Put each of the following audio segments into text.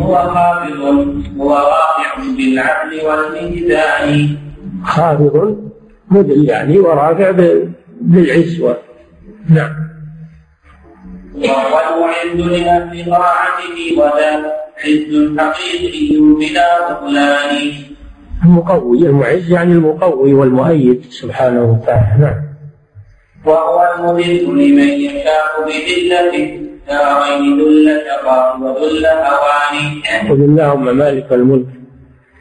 هو هو رافع بالعدل والميزان خافض مدل يعني ورافع بالعز نعم. وهو المعز لأهل طاعته وذا عز حقيقي بلا بطلان المقوي المعز يعني المقوي والمؤيد سبحانه وتعالى. نعم. وهو المذل لمن يشاء بذلته دارين ذل شقاء وذل هوان قل اللهم مالك الملك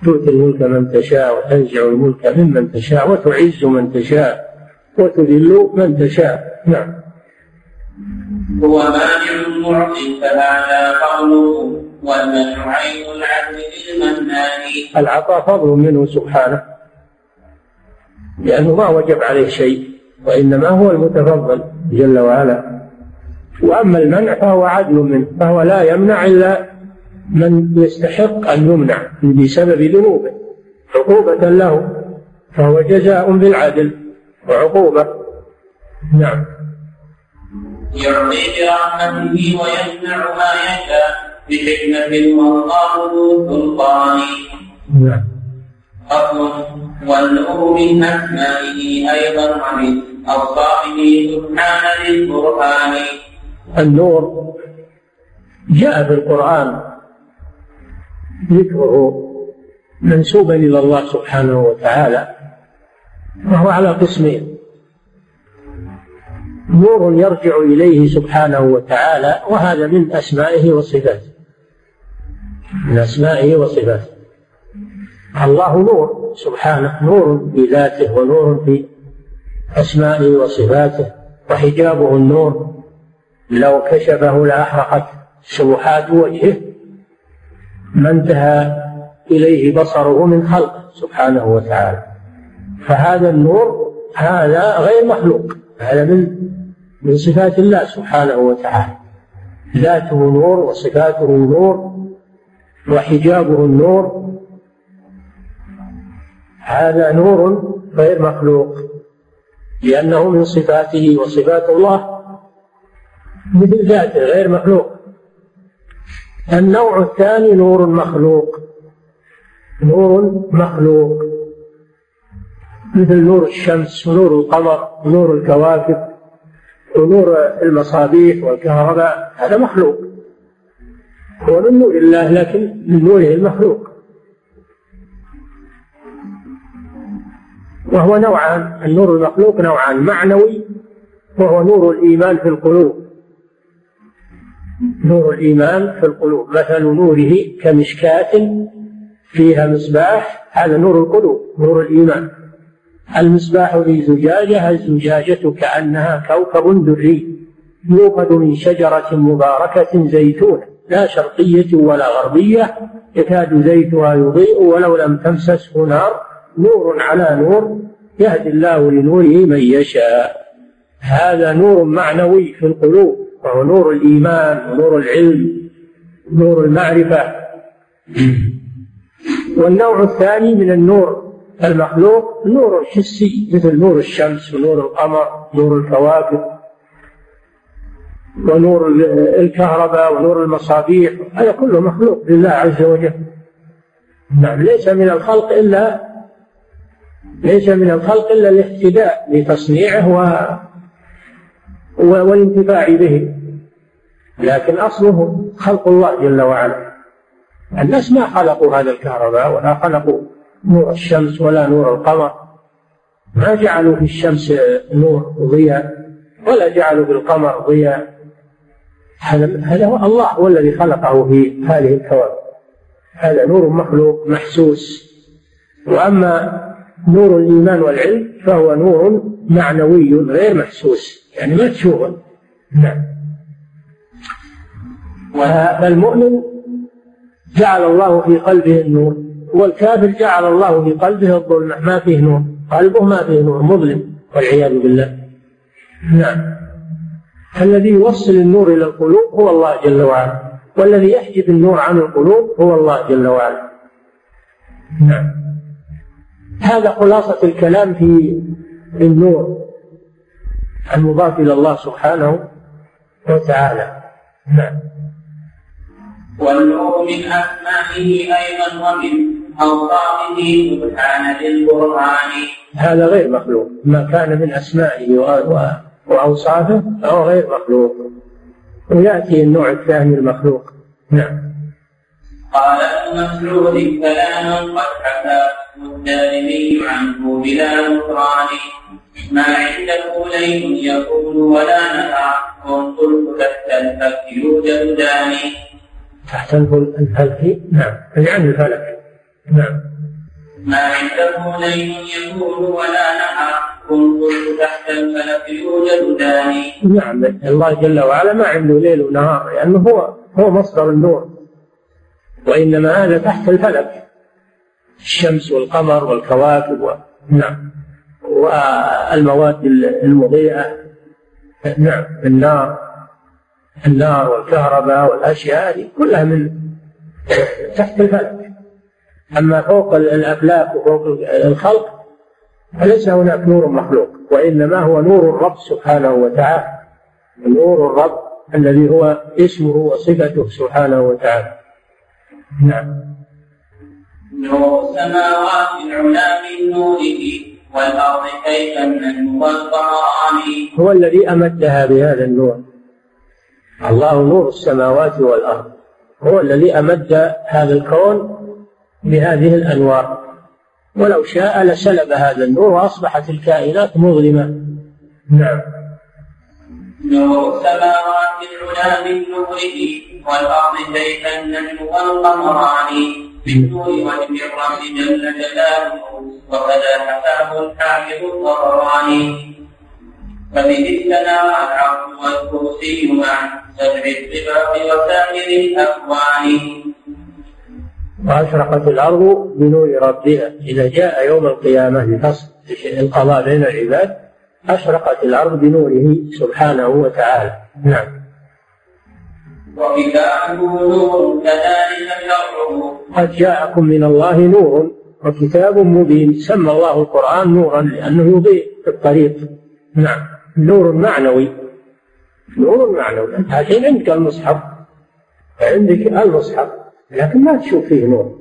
تؤتي الملك من تشاء وتنزع الملك ممن تشاء وتعز من تشاء وتذل من تشاء. نعم. هو مانع معطي فهذا قوله والمنع عين العدل للمنان العطاء فضل منه سبحانه لأنه ما وجب عليه شيء وإنما هو المتفضل جل وعلا. وأما المنع فهو عدل منه فهو لا يمنع إلا من يستحق أن يمنع بسبب ذنوبه. عقوبة له فهو جزاء بالعدل وعقوبة. نعم. يعطي برحمته ويمنع ما يشاء بحكمة والله ذو سلطان. نعم. أصل والنور من أسمائه أيضا ومن أوصافه سبحان ذي القرآن النور جاء في القرآن ذكره منسوبا إلى الله سبحانه وتعالى وهو على قسمين. نور يرجع إليه سبحانه وتعالى وهذا من أسمائه وصفاته. من أسمائه وصفاته. الله نور سبحانه نور بذاته ونور في أسمائه وصفاته وحجابه النور لو كشفه لأحرقت سبحات وجهه ما انتهى إليه بصره من خلقه سبحانه وتعالى. فهذا النور هذا غير مخلوق. هذا من من صفات الله سبحانه وتعالى. ذاته نور وصفاته نور وحجابه النور. هذا نور غير مخلوق لأنه من صفاته وصفات الله مثل ذاته غير مخلوق. النوع الثاني نور مخلوق. نور مخلوق. مثل نور الشمس ونور القمر ونور الكواكب ونور المصابيح والكهرباء هذا مخلوق. هو من نور الله لكن من نوره المخلوق. وهو نوعان النور المخلوق نوعان معنوي وهو نور الإيمان في القلوب. نور الإيمان في القلوب مثل نوره كمشكاة فيها مصباح هذا نور القلوب نور الإيمان. المصباح في زجاجة الزجاجة كأنها كوكب دري يوقد من شجرة مباركة زيتونة لا شرقية ولا غربية يكاد زيتها يضيء ولو لم تمسسه نار نور على نور يهدي الله لنوره من يشاء. هذا نور معنوي في القلوب. وهو نور الإيمان ونور العلم نور المعرفة والنوع الثاني من النور المخلوق نور حسي مثل نور الشمس ونور القمر نور الكواكب ونور الكهرباء ونور المصابيح هذا كله مخلوق لله عز وجل نعم ليس من الخلق إلا ليس من الخلق إلا الاهتداء لتصنيعه. والانتفاع به. لكن أصله خلق الله جل وعلا. الناس ما خلقوا هذا الكهرباء ولا خلقوا نور الشمس ولا نور القمر. ما جعلوا في الشمس نور ضياء ولا جعلوا في القمر ضياء. هذا هذا هو الله هو الذي خلقه في هذه الكواكب هذا نور مخلوق محسوس. وأما نور الإيمان والعلم فهو نور معنوي غير محسوس. يعني ما تشوفه نعم. فالمؤمن جعل الله في قلبه النور والكافر جعل الله في قلبه الظلمة ما فيه نور قلبه ما فيه نور مظلم والعياذ بالله. نعم. الذي يوصل النور إلى القلوب هو الله جل وعلا والذي يحجب النور عن القلوب هو الله جل وعلا. نعم. هذا خلاصة الكلام في النور. المضاف إلى الله سبحانه وتعالى. نعم. من أسمائه أيضا ومن أوصافه سبحان ذي هذا غير مخلوق. ما كان من أسمائه وأوصافه فهو غير مخلوق. ويأتي النوع الثاني المخلوق. نعم. قال ابن مسعود كلاما قد حكى الدارمي عنه بلا نكران. ما عنده ليل يكون ولا نهار وانظر تحت الفلك يوجد داني تحت الفلك؟ نعم. يعني الفلك. نعم. ما عنده ليل يكون ولا نهار انظر تحت الفلك يوجد داني نعم. الله جل وعلا ما عنده ليل ونهار لأنه هو هو مصدر النور. وإنما هذا تحت الفلك. الشمس والقمر والكواكب و... نعم. والمواد المضيئة نعم النار النار والكهرباء والأشياء هذه كلها من تحت الفلك. أما فوق الأفلاك وفوق الخلق فليس هناك نور مخلوق وإنما هو نور الرب سبحانه وتعالى. نور الرب الذي هو اسمه وصفته سبحانه وتعالى. نعم. نور السماوات العلا من نوره. والأرض كيف النجم والقمران هو الذي أمدها بهذا النور. الله نور السماوات والأرض. هو الذي أمد هذا الكون بهذه الأنوار. ولو شاء لسلب هذا النور وأصبحت الكائنات مظلمة. نعم. نور السماوات العلا من نوره والأرض كيف النجم والقمران بالنور الرب جل جلاله وكذا حكاه الحافظ الطبراني فبه استنار العرش والكرسي مع سبع الطباق وسائر الأكوان وأشرقت الأرض بنور ربها. إذا جاء يوم القيامة لفصل القضاء بين العباد أشرقت الأرض بنوره سبحانه وتعالى. نعم. نور كذلك قد جاءكم من الله نور وكتاب مبين سمى الله القرآن نورا لأنه يضيء في الطريق. نعم. نور معنوي. نور معنوي. أنت الحين عندك المصحف. عندك المصحف لكن ما تشوف فيه نور.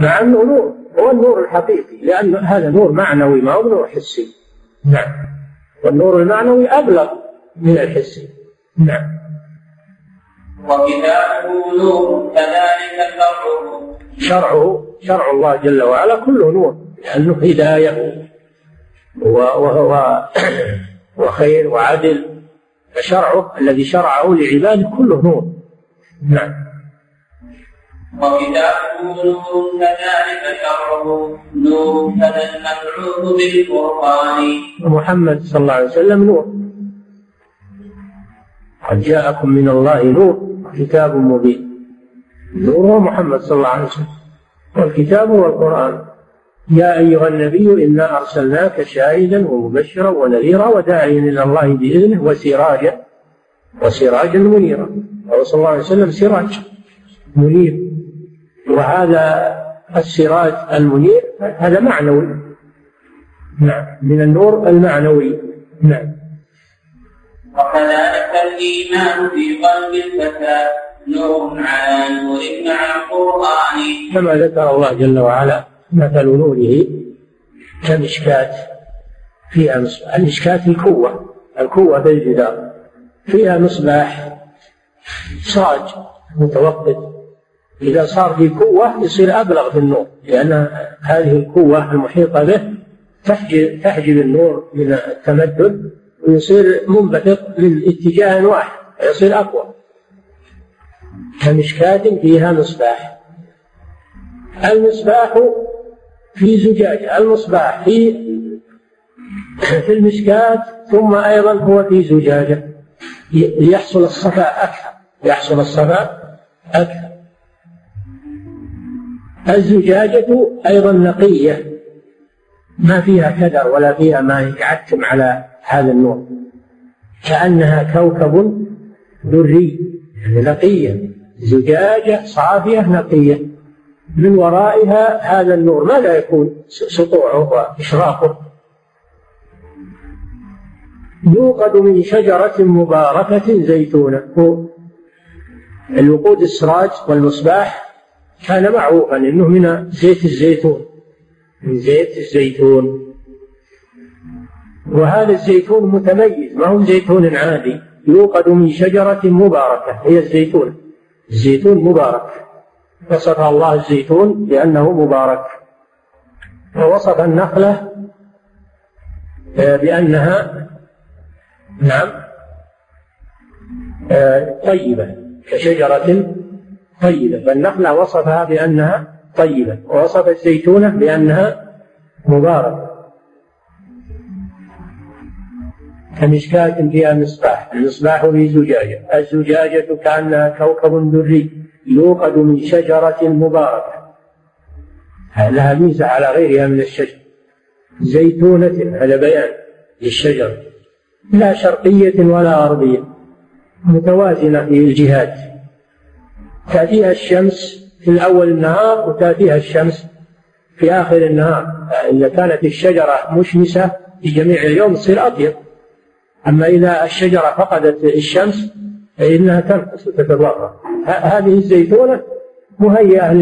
مع أنه نور هو النور الحقيقي لأن هذا نور معنوي ما هو نور حسي. نعم. والنور المعنوي أبلغ من الحسي. نعم. وكتابه نور كذلك شرعه. شرعه شرع الله جل وعلا كله نور لأنه هداية وهو وخير وعدل. فشرعه الذي شرعه لعباده كله نور. نعم. وكتابه نور كذلك شرعه. نور كذا المبعوث بالقرآن. ومحمد صلى الله عليه وسلم نور. قد جاءكم من الله نور. وكتاب مبين. نور هو محمد صلى الله عليه وسلم. والكتاب هو القرآن يا أيها النبي إنا أرسلناك شاهدا ومبشرا ونذيرا وداعيا إلى الله بإذنه وسراجا وسراجا منيرا. صلى الله عليه وسلم سراج منير. وهذا السراج المنير هذا معنوي. نعم من النور المعنوي. نعم. وكذلك الإيمان في قلب الفتى. نور على نور مع القرآن. كما ذكر الله جل وعلا مثل نوره كمشكاة فيها مصباح المشكاة الكوة الكوة في الجدار فيها مصباح صاج متوقد. إذا صار في قوة يصير أبلغ في النور لأن هذه القوة المحيطة به تحجب, تحجب النور من التمدد. ويصير منبثق من اتجاه واحد فيصير أقوى. كمشكاة فيها مصباح. المصباح في زجاجة المصباح في في المشكاة ثم أيضا هو في زجاجة. ليحصل الصفاء أكثر يحصل الصفاء أكثر. الزجاجة أيضا نقية. ما فيها كدر ولا فيها ما يعتم على هذا النور كأنها كوكب دري يعني نقية زجاجة صافية نقية. من ورائها هذا النور ماذا يكون سطوعه وإشراقه يوقد من شجرة مباركة زيتونة. الوقود السراج والمصباح كان معروفا إنه من زيت الزيتون. من زيت الزيتون. وهذا الزيتون متميز ما هو زيتون عادي يوقد من شجرة مباركة هي الزيتون. الزيتون مبارك. وصف الله الزيتون بأنه مبارك. ووصف النخلة آه، بأنها نعم آه، طيبة كشجرة طيبة. فالنخلة وصفها بأنها طيبة ووصف الزيتونة بأنها مباركة. كمشكاة فيها مصباح. المصباح في زجاجة. الزجاجة كأنها كوكب دري يوقد من شجرة مباركة لها ميزة على غيرها من الشجر. زيتونة هذا بيان للشجر. لا شرقية ولا غربية. متوازنة في الجهات. تأتيها الشمس في أول النهار وتأتيها الشمس في آخر النهار. إذا كانت الشجرة مشمسة في جميع اليوم تصير أبيض أما إذا الشجرة فقدت الشمس فإنها تنقص وتتضرر هذه الزيتونة مهيئة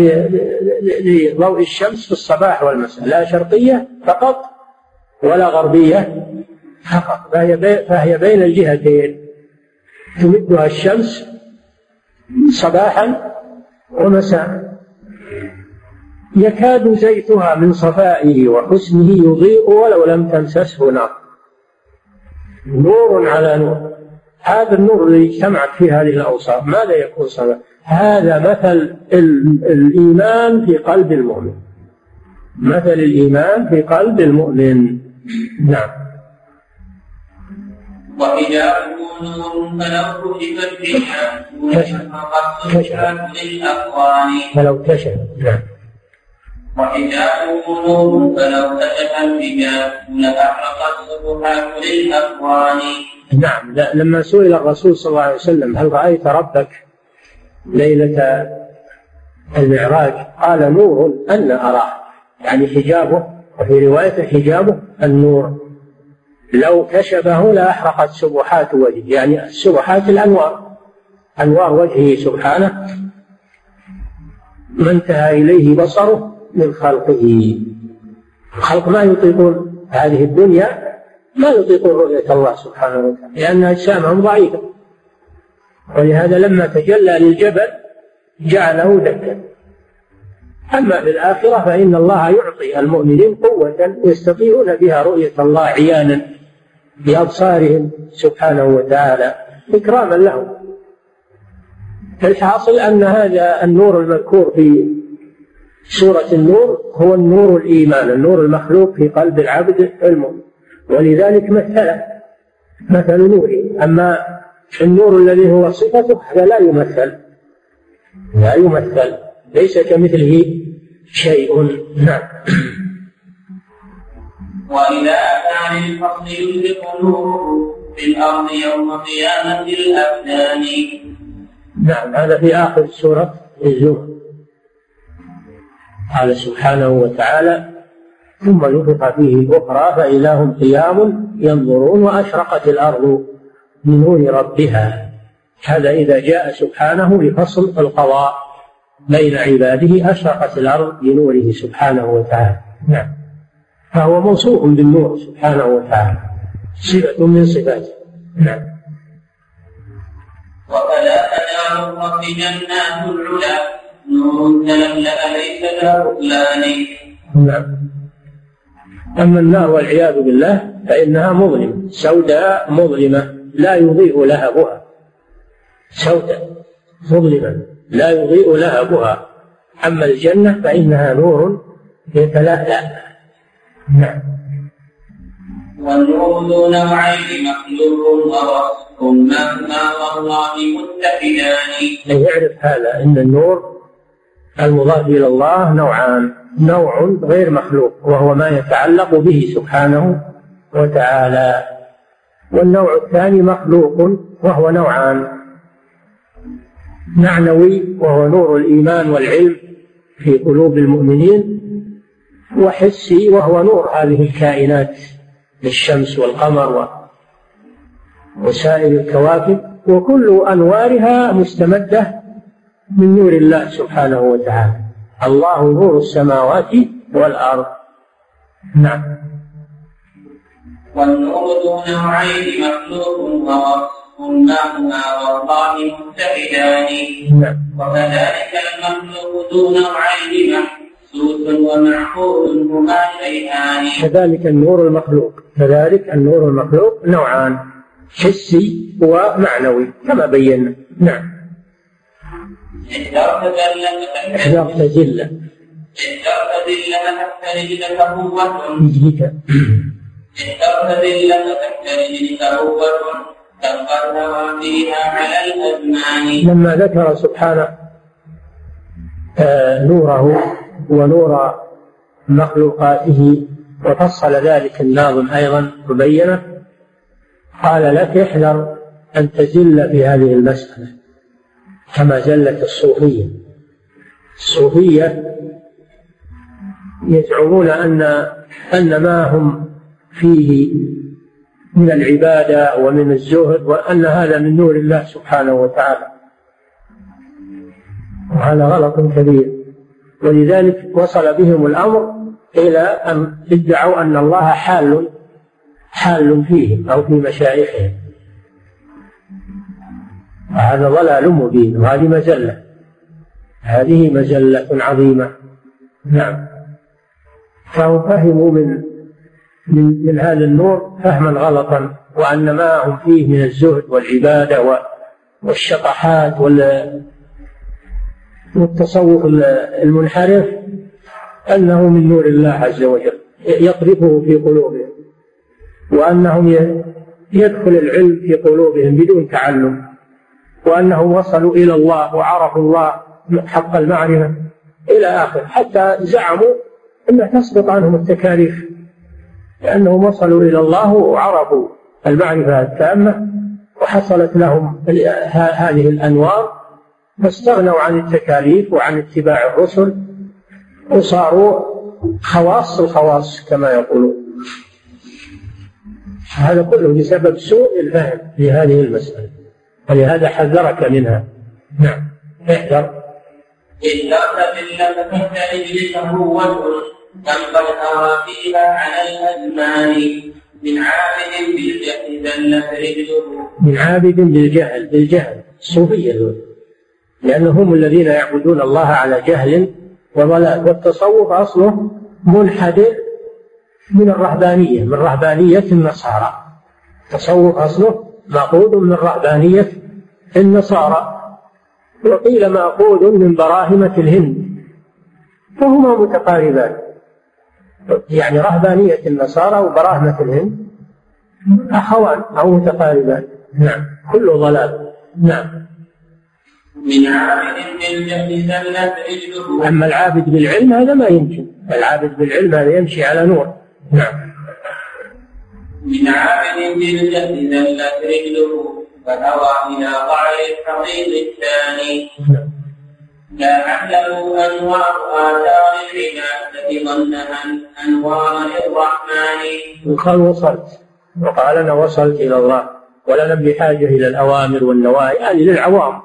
لضوء الشمس في الصباح والمساء لا شرقية فقط ولا غربية فقط. فهي, بين الجهتين. تمدها الشمس صباحا ومساء. يكاد زيتها من صفائه وحسنه يضيء ولو لم تمسسه نار. نور على نور. هذا النور الذي اجتمعت فيه هذه الأوصاف ماذا يكون صلاة هذا مثل الإيمان في قلب المؤمن. مثل الإيمان في قلب المؤمن. نعم. وحجابه نور فلو كشفت للأقوان فلو كشف. نعم. وحجابه نور فلو كشف الحجاب لأحرقت صبحات للأكوان نعم لما سئل الرسول صلى الله عليه وسلم هل رأيت ربك ليلة المعراج قال نور أن أراه. يعني حجابه وفي رواية حجابه النور. لو كشفه لأحرقت سبحات وجهه يعني سبحات الأنوار. أنوار وجهه سبحانه. ما انتهى إليه بصره من خلقه. الخلق ما يطيقون هذه الدنيا ما يطيقون رؤية الله سبحانه وتعالى لأن أجسامهم ضعيفة. ولهذا لما تجلى للجبل جعله دكا. أما في الآخرة فإن الله يعطي المؤمنين قوة يستطيعون بها رؤية الله عيانا بأبصارهم سبحانه وتعالى إكراما لهم. الحاصل أن هذا النور المذكور في سورة النور هو النور الإيمان النور المخلوق في قلب العبد المؤمن. ولذلك مثله مثل نوره. أما النور الذي هو صفته هذا لا يمثل. لا يمثل. ليس كمثله شيء. نعم. وإلى أكان الفصل يشرق نوره في الأرض يوم قيامة الأبدان. نعم هذا في آخر سورة الزمر. قال سبحانه وتعالى ثم نفخ فيه الأخرى فإذا هم قيام ينظرون وأشرقت الأرض بنور ربها. هذا إذا جاء سبحانه لفصل القضاء بين عباده أشرقت الأرض بنوره سبحانه وتعالى. نعم. فهو موصوف بالنور سبحانه وتعالى. صفة من صفاته. نعم. وفلا تنال الرب جنات العلا. نعم. أما النار والعياذ بالله فإنها مظلمة سوداء مظلمة لا يضيء لهبها سوداء مظلمة لا يضيء لهبها أما الجنة فإنها نور يتلألأ نعم. والنور ذو نوعين مخلوق ووصف مهما والله متحدان يعرف هذا أن النور المضاف إلى الله نوعان. نوع غير مخلوق وهو ما يتعلق به سبحانه وتعالى. والنوع الثاني مخلوق وهو نوعان. معنوي وهو نور الإيمان والعلم في قلوب المؤمنين. وحسي وهو نور هذه الكائنات الشمس والقمر وسائر الكواكب. وكل أنوارها مستمدة من نور الله سبحانه وتعالى. الله نور السماوات والأرض. نعم. والنور ذو نوعين مخلوق ووصف ماهما والله متحدان. نعم. وكذلك المخلوق ذو نوعين محسوس ومعقول هما شيئان. كذلك النور المخلوق. كذلك النور المخلوق نوعان حسي ومعنوي كما بينا. نعم. احذرت ذلة احذرت ذلة تحت رجلك قوة رجلك احذرت ذلة تحت رجلك قوة الهوى فيها على الأزمان لما ذكر سبحانه آه، نوره ونور مخلوقاته وفصل ذلك الناظم أيضا وبينه قال لك احذر أن تزل في هذه المسألة. كما زلت الصوفية. الصوفية يزعمون أن أن ما هم فيه من العبادة ومن الزهد وأن هذا من نور الله سبحانه وتعالى. وهذا غلط كبير. ولذلك وصل بهم الأمر إلى أن ادعوا أن الله حال حال فيهم أو في مشايخهم. وهذا ضلال مبين وهذه مزلة هذه مزلة عظيمة. نعم. فهم فهموا من من, من هذا النور فهما غلطا وأن ما هم فيه من الزهد والعبادة والشطحات والتصوف المنحرف أنه من نور الله عز وجل يقذفه في قلوبهم وأنهم يدخل العلم في قلوبهم بدون تعلم. وأنهم وصلوا إلى الله وعرفوا الله حق المعرفة إلى آخر. حتى زعموا أنها تسقط عنهم التكاليف لأنهم وصلوا إلى الله وعرفوا المعرفة التامة وحصلت لهم هذه الأنوار فاستغنوا عن التكاليف وعن اتباع الرسل وصاروا خواص الخواص كما يقولون. هذا كله بسبب سوء الفهم في هذه المسألة. ولهذا حذرك منها. نعم. احذر. إن بالله تحت رجلك هوة تنقل هوى فيها على الأزمان. من عابد بالجهل ذلت رجله من عابد بالجهل بالجهل الصوفية لأنهم هم الذين يعبدون الله على جهل وضلال والتصوف أصله منحدر من الرهبانية من رهبانية النصارى. التصوف أصله مأخوذ من رهبانية النصارى. وقيل مأخوذ من براهمة الهند. فهما متقاربان. يعني رهبانية النصارى وبراهمة الهند. أخوان أو متقاربان. نعم. كله ضلال. نعم. من عابد بالجهل زلت رجله أما العابد بالعلم هذا ما يمكن. العابد بالعلم هذا يمشي على نور. نعم. من عابد بالجهل زلت رجله فهوى إلى قعر الحقيق الثاني. لعله أنوار آثار العناية ظنها أنوار للرحمن. وقال وصلت. وقال أنا وصلت إلى الله. ولنا بحاجة إلى الأوامر والنواهي. يعني للعوام.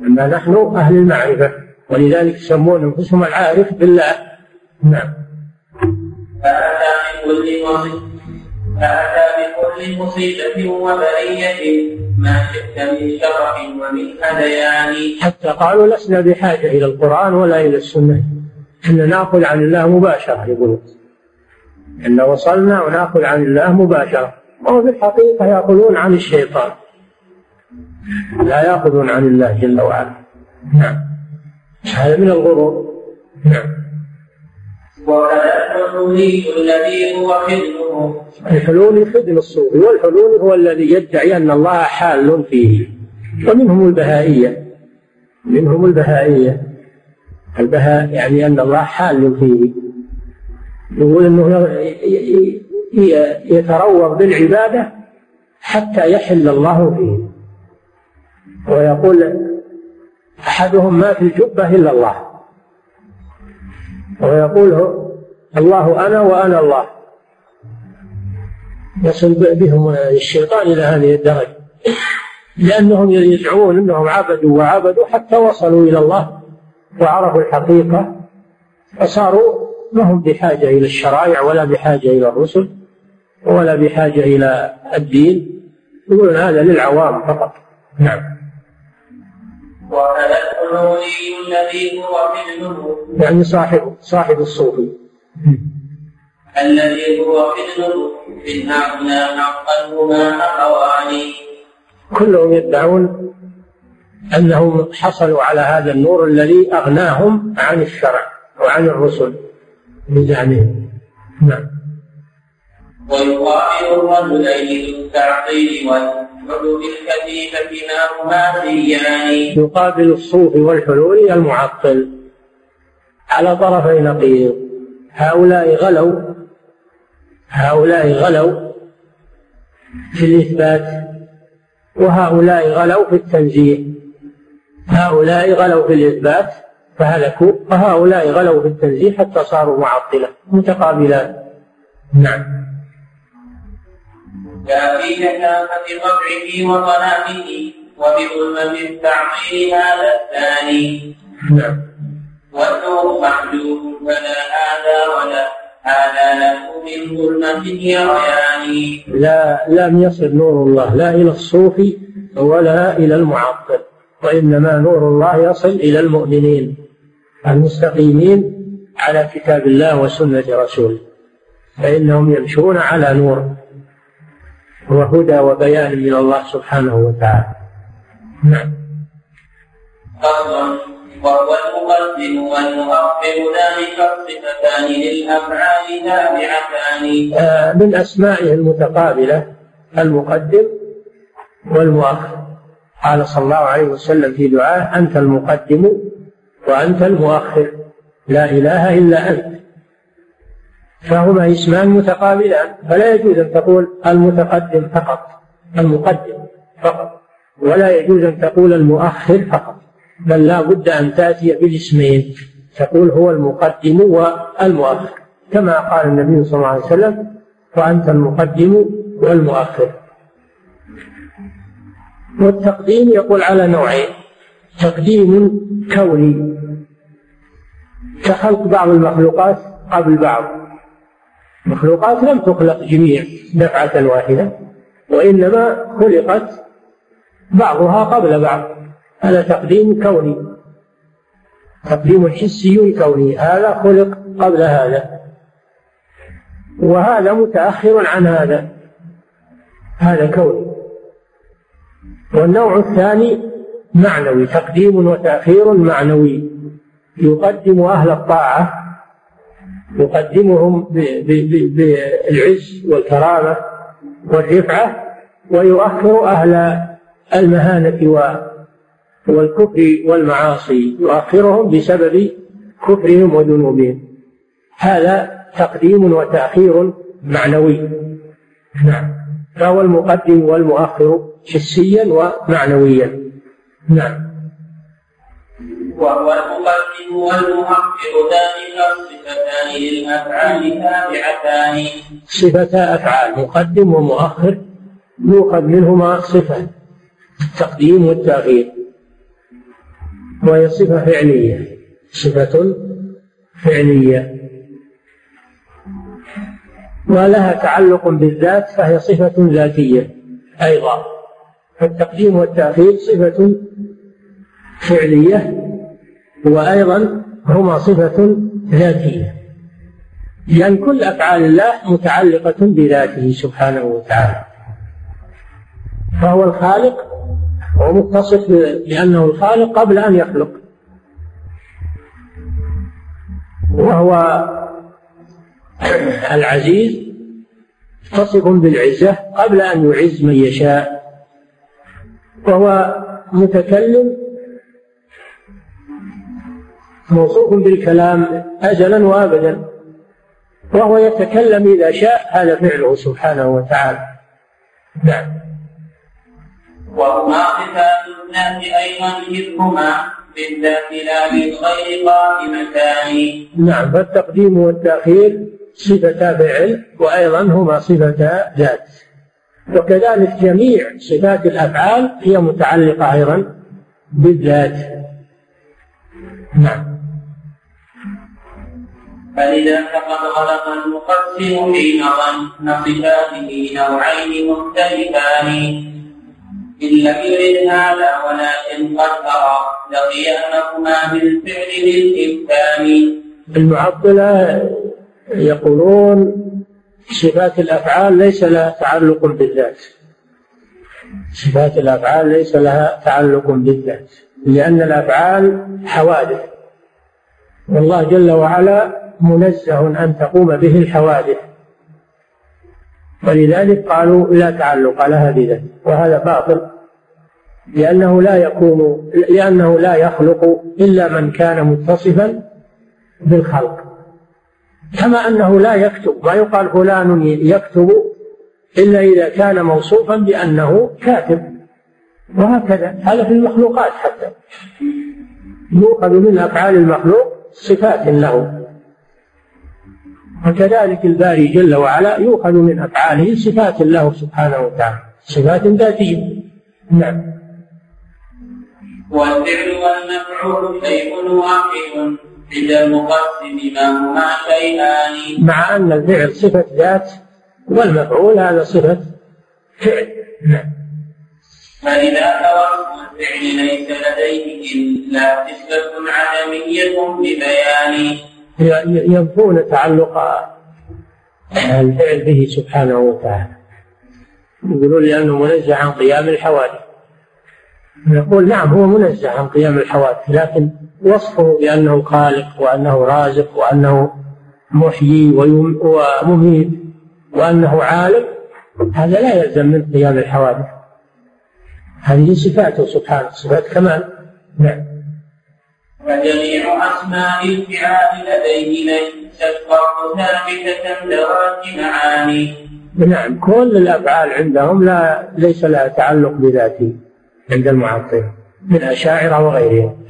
أما نحن أهل المعرفة. ولذلك يسمون أنفسهم العارف بالله. نعم. فأتى من كل فأتى بكل مصيبة وبرية ما شئت من شرف ومن هذيان حتى قالوا لسنا بحاجة إلى القرآن ولا إلى السنة. إن نأخذ عن الله مباشرة يقولون. إن وصلنا ونأخذ عن الله مباشرة. وهو في الحقيقة يأخذون عن الشيطان. لا يأخذون عن الله جل وعلا. نعم. هذا من الغرور. نعم. وكذا الحلولي الذي هو خدمه الحلولي خدم الصوفي والحلولي هو الذي يدعي أن الله حال فيه. ومنهم البهائية. منهم البهائية. البهاء يعني أن الله حال فيه. يقول أنه يتروض بالعبادة حتى يحل الله فيه. ويقول أحدهم ما في الجبة إلا الله. ويقول الله أنا وأنا الله. يصل بهم الشيطان إلى هذه الدرجة. لأنهم يزعمون أنهم عبدوا وعبدوا حتى وصلوا إلى الله وعرفوا الحقيقة فصاروا ما هم بحاجة إلى الشرائع ولا بحاجة إلى الرسل ولا بحاجة إلى الدين. يقولون هذا للعوام فقط. نعم. وهذا الحلولي الذي هو مثله يعني صاحب صاحب الصوفي. الذي هو مثله من هؤلاء حقا هما أخوان كلهم يدعون أنهم حصلوا على هذا النور الذي أغناهم عن الشرع وعن الرسل بزعمهم نعم. ويقابل الرجلين ذو التعطيل والحلول الكثيفة ما هما سيان يقابل الصوفي والحلول المعطل. على طرفي نقيض. هؤلاء غلوا. هؤلاء غلوا في الإثبات. وهؤلاء غلوا في التنزيه. هؤلاء غلوا في الإثبات. فهلكوا. وهؤلاء غلوا في التنزيه حتى صاروا معطلة. متقابلان. نعم. جاء كثافة قطعه وظلامه وبظلمة التعطيل هذا الثاني. والنور محجوب فلا هذا ولا هذا له من ظلمة يريان لا لم يصل نور الله لا إلى الصوفي ولا إلى المعطل وإنما نور الله يصل إلى المؤمنين المستقيمين على كتاب الله وسنة رسوله فإنهم يمشون على نور. وهدى وبيان من الله سبحانه وتعالى. نعم. وهو المقدم والمؤخر ذلك الصفتان للأفعال تابعتان. آه، من أسمائه المتقابلة المقدم والمؤخر. قال صلى الله عليه وسلم في دعاه أنت المقدم وأنت المؤخر. لا إله إلا أنت. فهما اسمان متقابلان فلا يجوز أن تقول المتقدم فقط المقدم فقط ولا يجوز أن تقول المؤخر فقط بل لا بد أن تأتي بالاسمين تقول هو المقدم والمؤخر كما قال النبي صلى الله عليه وسلم وأنت المقدم والمؤخر. والتقديم يقول على نوعين تقديم كوني كخلق بعض المخلوقات قبل بعض. مخلوقات لم تخلق جميع دفعة واحدة وإنما خلقت بعضها قبل بعض. هذا تقديم كوني. تقديم حسي كوني. هذا خلق قبل هذا. وهذا متأخر عن هذا. هذا كوني. والنوع الثاني معنوي. تقديم وتأخير معنوي. يقدم أهل الطاعة يقدمهم بالعز والكرامة والرفعة ويؤخر أهل المهانة والكفر والمعاصي يؤخرهم بسبب كفرهم وذنوبهم. هذا تقديم وتأخير معنوي. نعم. فهو المقدم والمؤخر حسيا ومعنويا. نعم. وهو المقدم والمؤخر ذلك الصفتان للأفعال تابعتان صفتا أفعال مقدم ومؤخر يؤخذ منهما صفة التقديم والتأخير وهي صفة فعلية صفة فعلية. ولها تعلق بالذات فهي صفة ذاتية أيضا. فالتقديم والتأخير صفة فعلية. وأيضا هما صفة ذاتية لأن كل أفعال الله متعلقة بذاته سبحانه وتعالى. فهو الخالق ومتصف بأنه الخالق قبل أن يخلق. وهو العزيز متصف بالعزة قبل أن يعز من يشاء. وهو متكلم موصوف بالكلام أزلا وأبدا وهو يتكلم إذا شاء هذا فعله سبحانه وتعالى. نعم. وهما صفات الناس أيضا إذ بالذات لا بالغير قائمتان. نعم. فالتقديم والتأخير صفتا فعل وأيضا هما صفتا ذات. وكذلك جميع صفات الأفعال هي متعلقة أيضا بالذات. نعم. فإذا فقد غلط المقسم في ظن صفاته نوعين مختلفان إن لم يرد هذا ولكن قد ترى لقيامهما بالفعل للإمكان المعطلة يقولون صفات الأفعال ليس لها تعلق بالذات. صفات الأفعال ليس لها تعلق بالذات لأن الأفعال حوادث. والله جل وعلا منزه أن تقوم به الحوادث. ولذلك قالوا لا تعلق لها بذات وهذا باطل لأنه لا يكون لأنه لا يخلق إلا من كان متصفا بالخلق. كما أنه لا يكتب ما يقال فلان يكتب إلا إذا كان موصوفا بأنه كاتب. وهكذا هذا في المخلوقات حتى. يؤخذ من أفعال المخلوق صفات له. وكذلك الباري جل وعلا يؤخذ من أفعاله صفات له سبحانه وتعالى. صفات ذاتية. نعم. والفعل والمفعول شيء واحد عند المقسم ما هما شيئان. مع أن الفعل صفة ذات والمفعول هذا صفة فعل. نعم. فإذا توهم الفعل ليس لديه إلا نسبة عدمية ببيان. ينفون تعلق الفعل به سبحانه وتعالى. يقولون لأنه منزه عن قيام الحوادث. نقول نعم هو منزه عن قيام الحوادث لكن وصفه بأنه خالق وأنه رازق وأنه محيي ومميت وأنه عالم هذا لا يلزم من قيام الحوادث. هذه صفاته سبحانه. صفات كمال. نعم. وجميع أسماء الفعال لديه ليست فرق ثابتة ذوات معاني. نعم. كل الأفعال عندهم لا ليس لها تعلق بذاته عند المعطلة من أشاعرة وغيرهم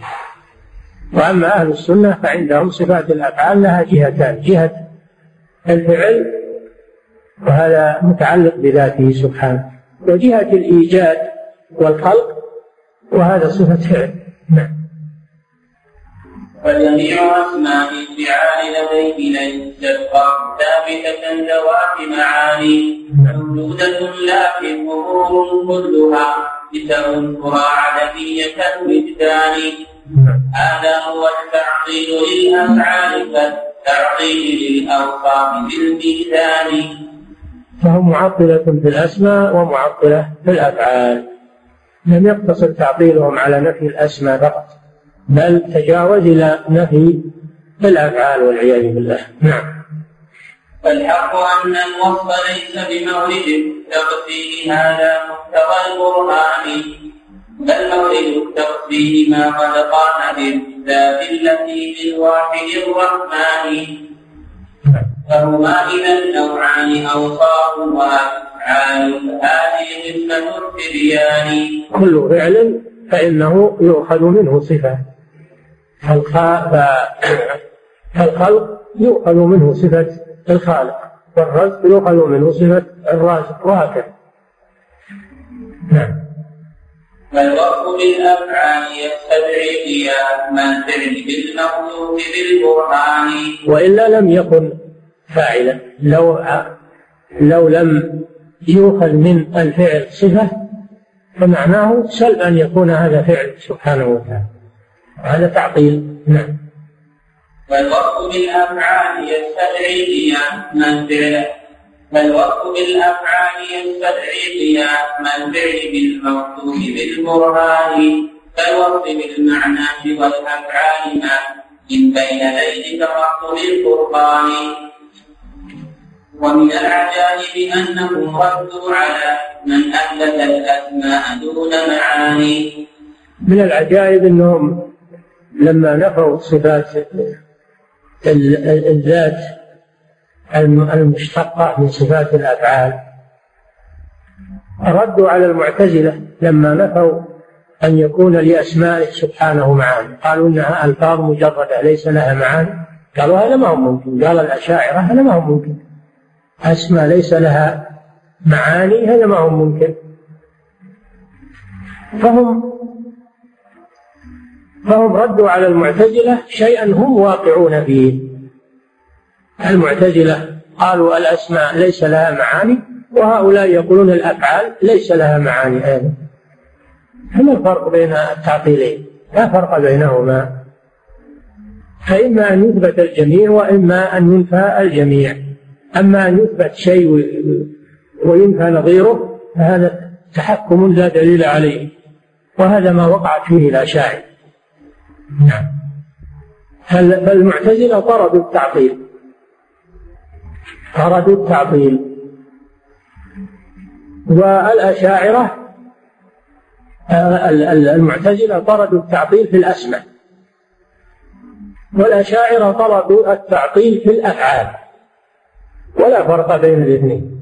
وأما أهل السنة فعندهم صفات الأفعال لها جهتان. جهة الفعل وهذا متعلق بذاته سبحانه. وجهة الإيجاد والخلق. وهذا صفة فعل. نعم. وجميع أسماء الفعال لديه ليست ثابتة ذوات معاني. موجودة لكن أمور كلها. لتنكر عدمية الوجدان هذا هو التعطيل للأفعال كالتعطيل للأوصاف بالميزان. فهم معطلة في الأسماء ومعطلة في الأفعال. لم يقتصر تعطيلهم على نفي الأسماء فقط بل تجاوز إلى نفي الأفعال والعياذ بالله. نعم. فالحق أن الوصف ليس بمورد تقصيه هذا محتوى القرآن. بل مورد التقصيه ما قد قام بالذات التي للواحد الرحمن. فهما إذا نوعان أوصاف وأفعال. هذه قسمة التبيان كل فعل فإنه يؤخذ منه صفة. فالخلق يؤخذ منه صفة الخالق. والرزق يؤخذ منه صفة الرازق وهكذا نعم. فالوصف بالأفعال يستدعي قيام الفعل؟ بالمخلوق بالبرهان وإلا لم يكن فاعلا. لو لو لم يؤخذ من الفعل صفة فمعناه سل أن يكون هذا فعل سبحانه وتعالى. هذا تعطيل. نعم. والوصف بالأفعال يستدعي قيام الفعل فالوصف بالأفعال يستدعي قيام الفعل بالموصوف بالبرهان كالوصف بالمعنى والأفعال ما من بين ذيل تفصل القرآن ومن العجائب أنهم ردوا على من أحدث الأسماء دون معاني. من العجائب أنهم لما نفوا صفات الذات المشتقة من صفات الأفعال ردوا على المعتزلة لما نفوا أن يكون لأسمائه سبحانه معاني قالوا إنها ألفاظ مجردة ليس لها معاني. قالوا هذا ما هو ممكن. قال الأشاعرة هذا ما هو ممكن. أسماء ليس لها معاني هذا ما هو ممكن. فهم فهم ردوا على المعتزلة شيئا هم واقعون فيه. المعتزلة قالوا الأسماء ليس لها معاني وهؤلاء يقولون الأفعال ليس لها معاني أيضا. فما الفرق بين التعطيلين؟ لا فرق بينهما. فإما أن يثبت الجميع وإما أن ينفى الجميع. أما أن يثبت شيء وينفى نظيره فهذا تحكم لا دليل عليه. وهذا ما وقعت فيه الأشاعرة نعم. فالمعتزلة طردوا التعطيل. طردوا التعطيل. والأشاعرة المعتزلة طردوا التعطيل في الأسماء. والأشاعرة طردوا التعطيل في الأفعال. ولا فرق بين الاثنين.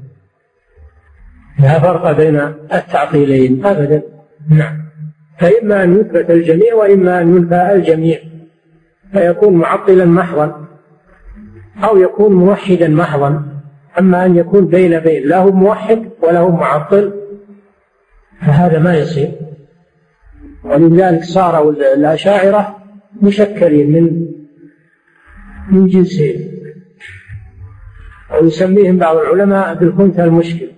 لا فرق بين التعطيلين أبدا. نعم. فإما أن يثبت الجميع وإما أن ينفى الجميع. فيكون معطلا محضا أو يكون موحدا محضا. أما أن يكون بين بين لا هو موحد ولا هو معطل فهذا ما يصير. ولذلك صاروا الأشاعرة مشكلين من من جنسين. ويسميهم بعض العلماء بالخنثى المشكل.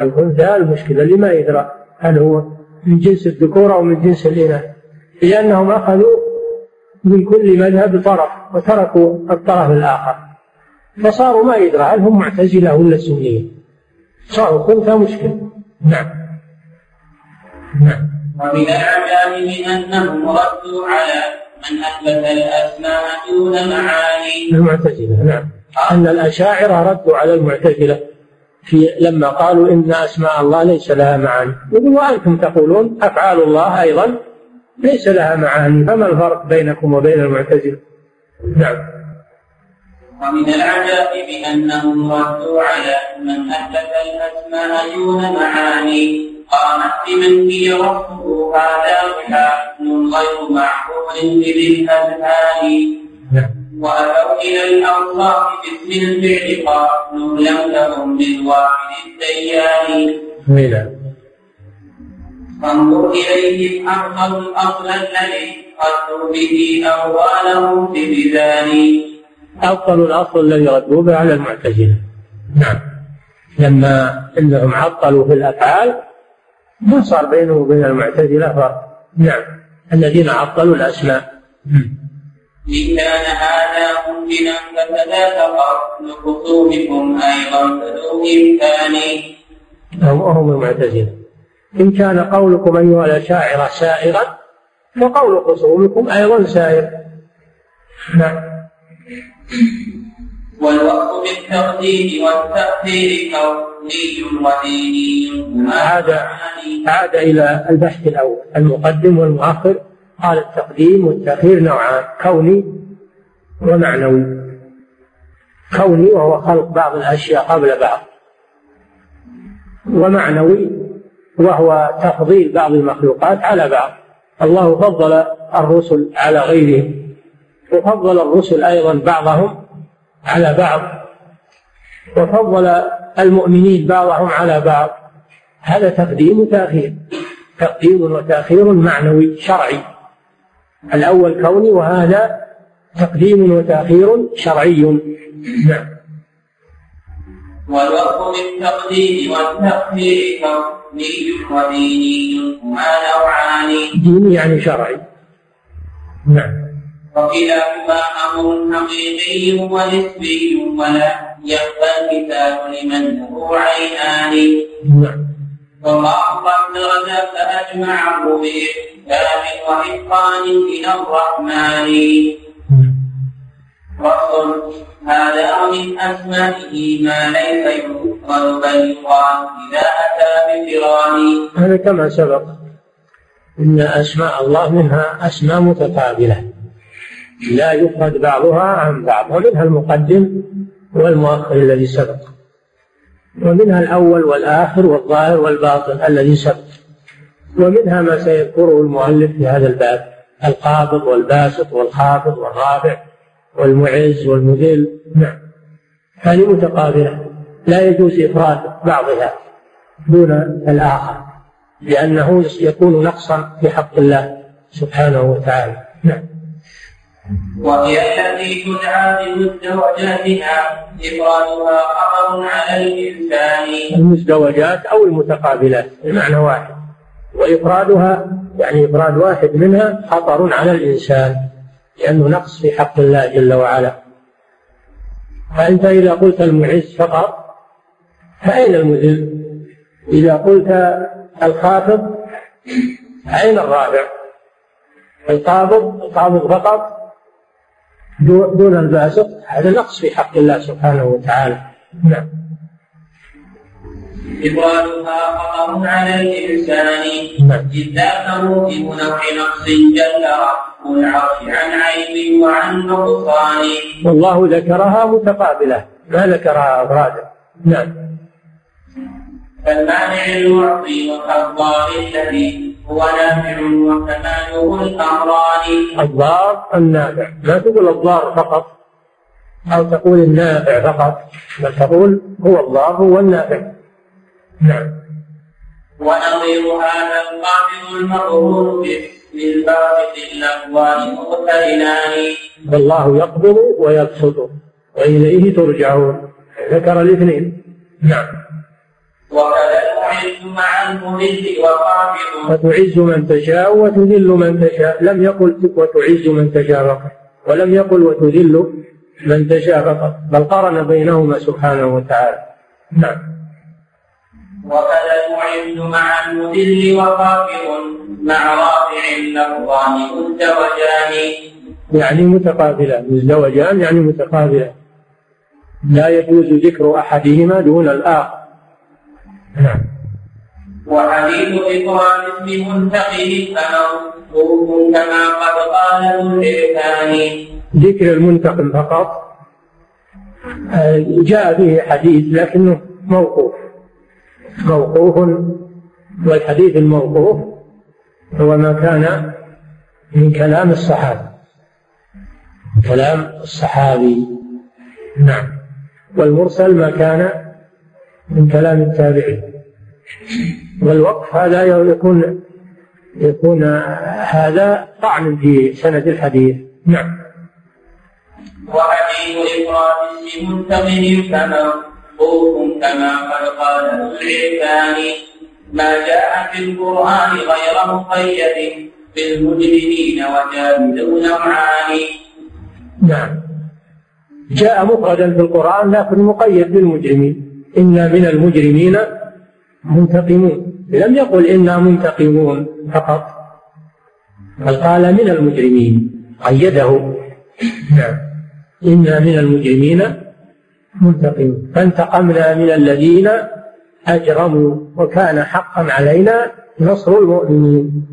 الخنثى المشكل اللي ما يدرى؟ هل هو من جنس الذكور أو من جنس الإناث؟ لأنهم أخذوا من كل مذهب طرف وتركوا الطرف الآخر. فصاروا ما يدرى هل هم معتزلة ولا سنية. صاروا خنثى مشكل. نعم. نعم. ومن العجائب أنهم ردوا على من أثبت الأسماء دون معاني. المعتزلة. نعم. أن الأشاعرة ردوا على المعتزلة في لما قالوا إن أسماء الله ليس لها معاني. يقول وأنتم تقولون أفعال الله أيضا ليس لها معاني فما الفرق بينكم وبين المعتزلة؟ نعم. ومن العجائب أنهم ردوا على من أثبت الأسماء دون معاني. قامت بمن هي ربه هذا وحاكم غير معقول بذي الأذهان. نعم. وأتوا إلى الأوصاف باسم الفعل قالوا لم تكن بالواحد الديان. فانظر إليه أفضل الأصل الذي ردوا به في بذان أفضل الأصل الذي ردوا به على المعتزلة. نعم. لما انهم عطلوا في الأفعال ما صار بينه وبين المعتزلة فرق نعم. الذين عطلوا الأسماء. إن كان هذا ممكنا فكذاك قرن خصومكم أيضا فذو إمكان. هم المعتزلة إن كان قولكم أيها الأشاعرة سائغا فقول خصومكم أيضا سائر نعم. والوقت بالتقديم والتأخير كوني وديني عاد عاد إلى البحث الأول المقدم والمؤخر. قال التقديم والتأخير نوعان كوني ومعنوي. كوني وهو خلق بعض الأشياء قبل بعض. ومعنوي وهو تفضيل بعض المخلوقات على بعض. الله فضل الرسل على غيرهم وفضل الرسل أيضا بعضهم على بعض. وفضل المؤمنين بعضهم على بعض. هذا تقديم وتأخير. تقديم وتأخير معنوي شرعي. الأول كوني وهذا تقديم وتأخير شرعي. نعم. والوقف بالتقديم والتأخير كوني وديني هما نوعان. ديني يعني شرعي. نعم. وكلاهما أمر حقيقي ونسبي ولا يخفى الكتاب لمن له عينان. نعم. قد درج فأجمعه بإحكام وإتقان إلى الرحمن فصل هذا من أسمائه ما ليس يذكر بل يقال إذا أتى بقران هذا كما سبق إن أسماء الله منها أسماء متقابلة. لا يفرد بعضها عن بعض ومنها المقدم والمؤخر الذي سبق. ومنها الأول والآخر والظاهر والباطن الذي سبق. ومنها ما سيذكره المؤلف في هذا الباب القابض والباسط والخافض والرافع والمعز والمذل. نعم. هذه متقابلة. لا يجوز إفراد بعضها دون الآخر لأنه يكون نقصا في حق الله سبحانه وتعالى. نعم. وهي التي تدعى بمزدوجاتها إفرادها خطر على الإنسان المزدوجات أو المتقابلات المعنى واحد وإفرادها يعني إفراد واحد منها خطر على الإنسان لأنه نقص في حق الله جل وعلا فأنت إذا قلت المعز فقط فأين المذل؟ إذا قلت الخافض أين الرافع؟ القابض القابض فقط دون الباسط هذا نقص في حق الله سبحانه وتعالى. نعم. إبرالها خطر على الإنسان. إذ ذاك موهم نوع نقص جل رب العرش عن عيب وعن نقصان. والله ذكرها متقابلة. ما ذكرها أفرادا نعم. فالمانع المعطي والخضار الذي هو نافع وكماله الأمران الضار النافع. ما تقول الضار فقط أو تقول النافع فقط بل تقول هو الضار هو النافع. نعم. ونظير هذا القابض المغرور باسم الباسط الأقوال مقترنان والله يقبض ويبسط وإليه ترجعون. ذكر الاثنين. نعم. وكذا المعز مع المذل وخافض وتعز من تشاء وتذل من تشاء. لم يقل وتعز من تشاء فقط. ولم يقل وتذل من تشاء فقط. بل قرن بينهما سبحانه وتعالى. نعم. وكذا المعز مع المذل وخافض مع رافع اللفظان مزدوجان يعني متقابلان. مزدوجان يعني متقابلان. لا يجوز ذكر أحدهما دون الآخر. نعم. وحديث إقرار اسم منتقل فموقوف كما قد قال ذو الإركان ذكر المنتقم فقط. آه، جاء به حديث لكنه موقوف. موقوف والحديث الموقوف هو ما كان من كلام الصحابة. كلام الصحابي. نعم. والمرسل ما كان من كلام التابعين. والوقف هذا يكون يكون هذا طعن في سند الحديث. نعم. وحديث إفراد منتقم فموقوف كما قد قال العرفان. ما جاء في القرآن غير مقيد بالمجرمين وجاهدوا نوعان نعم. جاء مفردا في القرآن لكن مقيد بالمجرمين. إنا من المجرمين منتقمون. لم يقل إنا منتقمون فقط بل قال من المجرمين. قيده. نعم. إنا من المجرمين منتقمون. فانتقمنا من الذين أجرموا وكان حقا علينا نصر المؤمنين.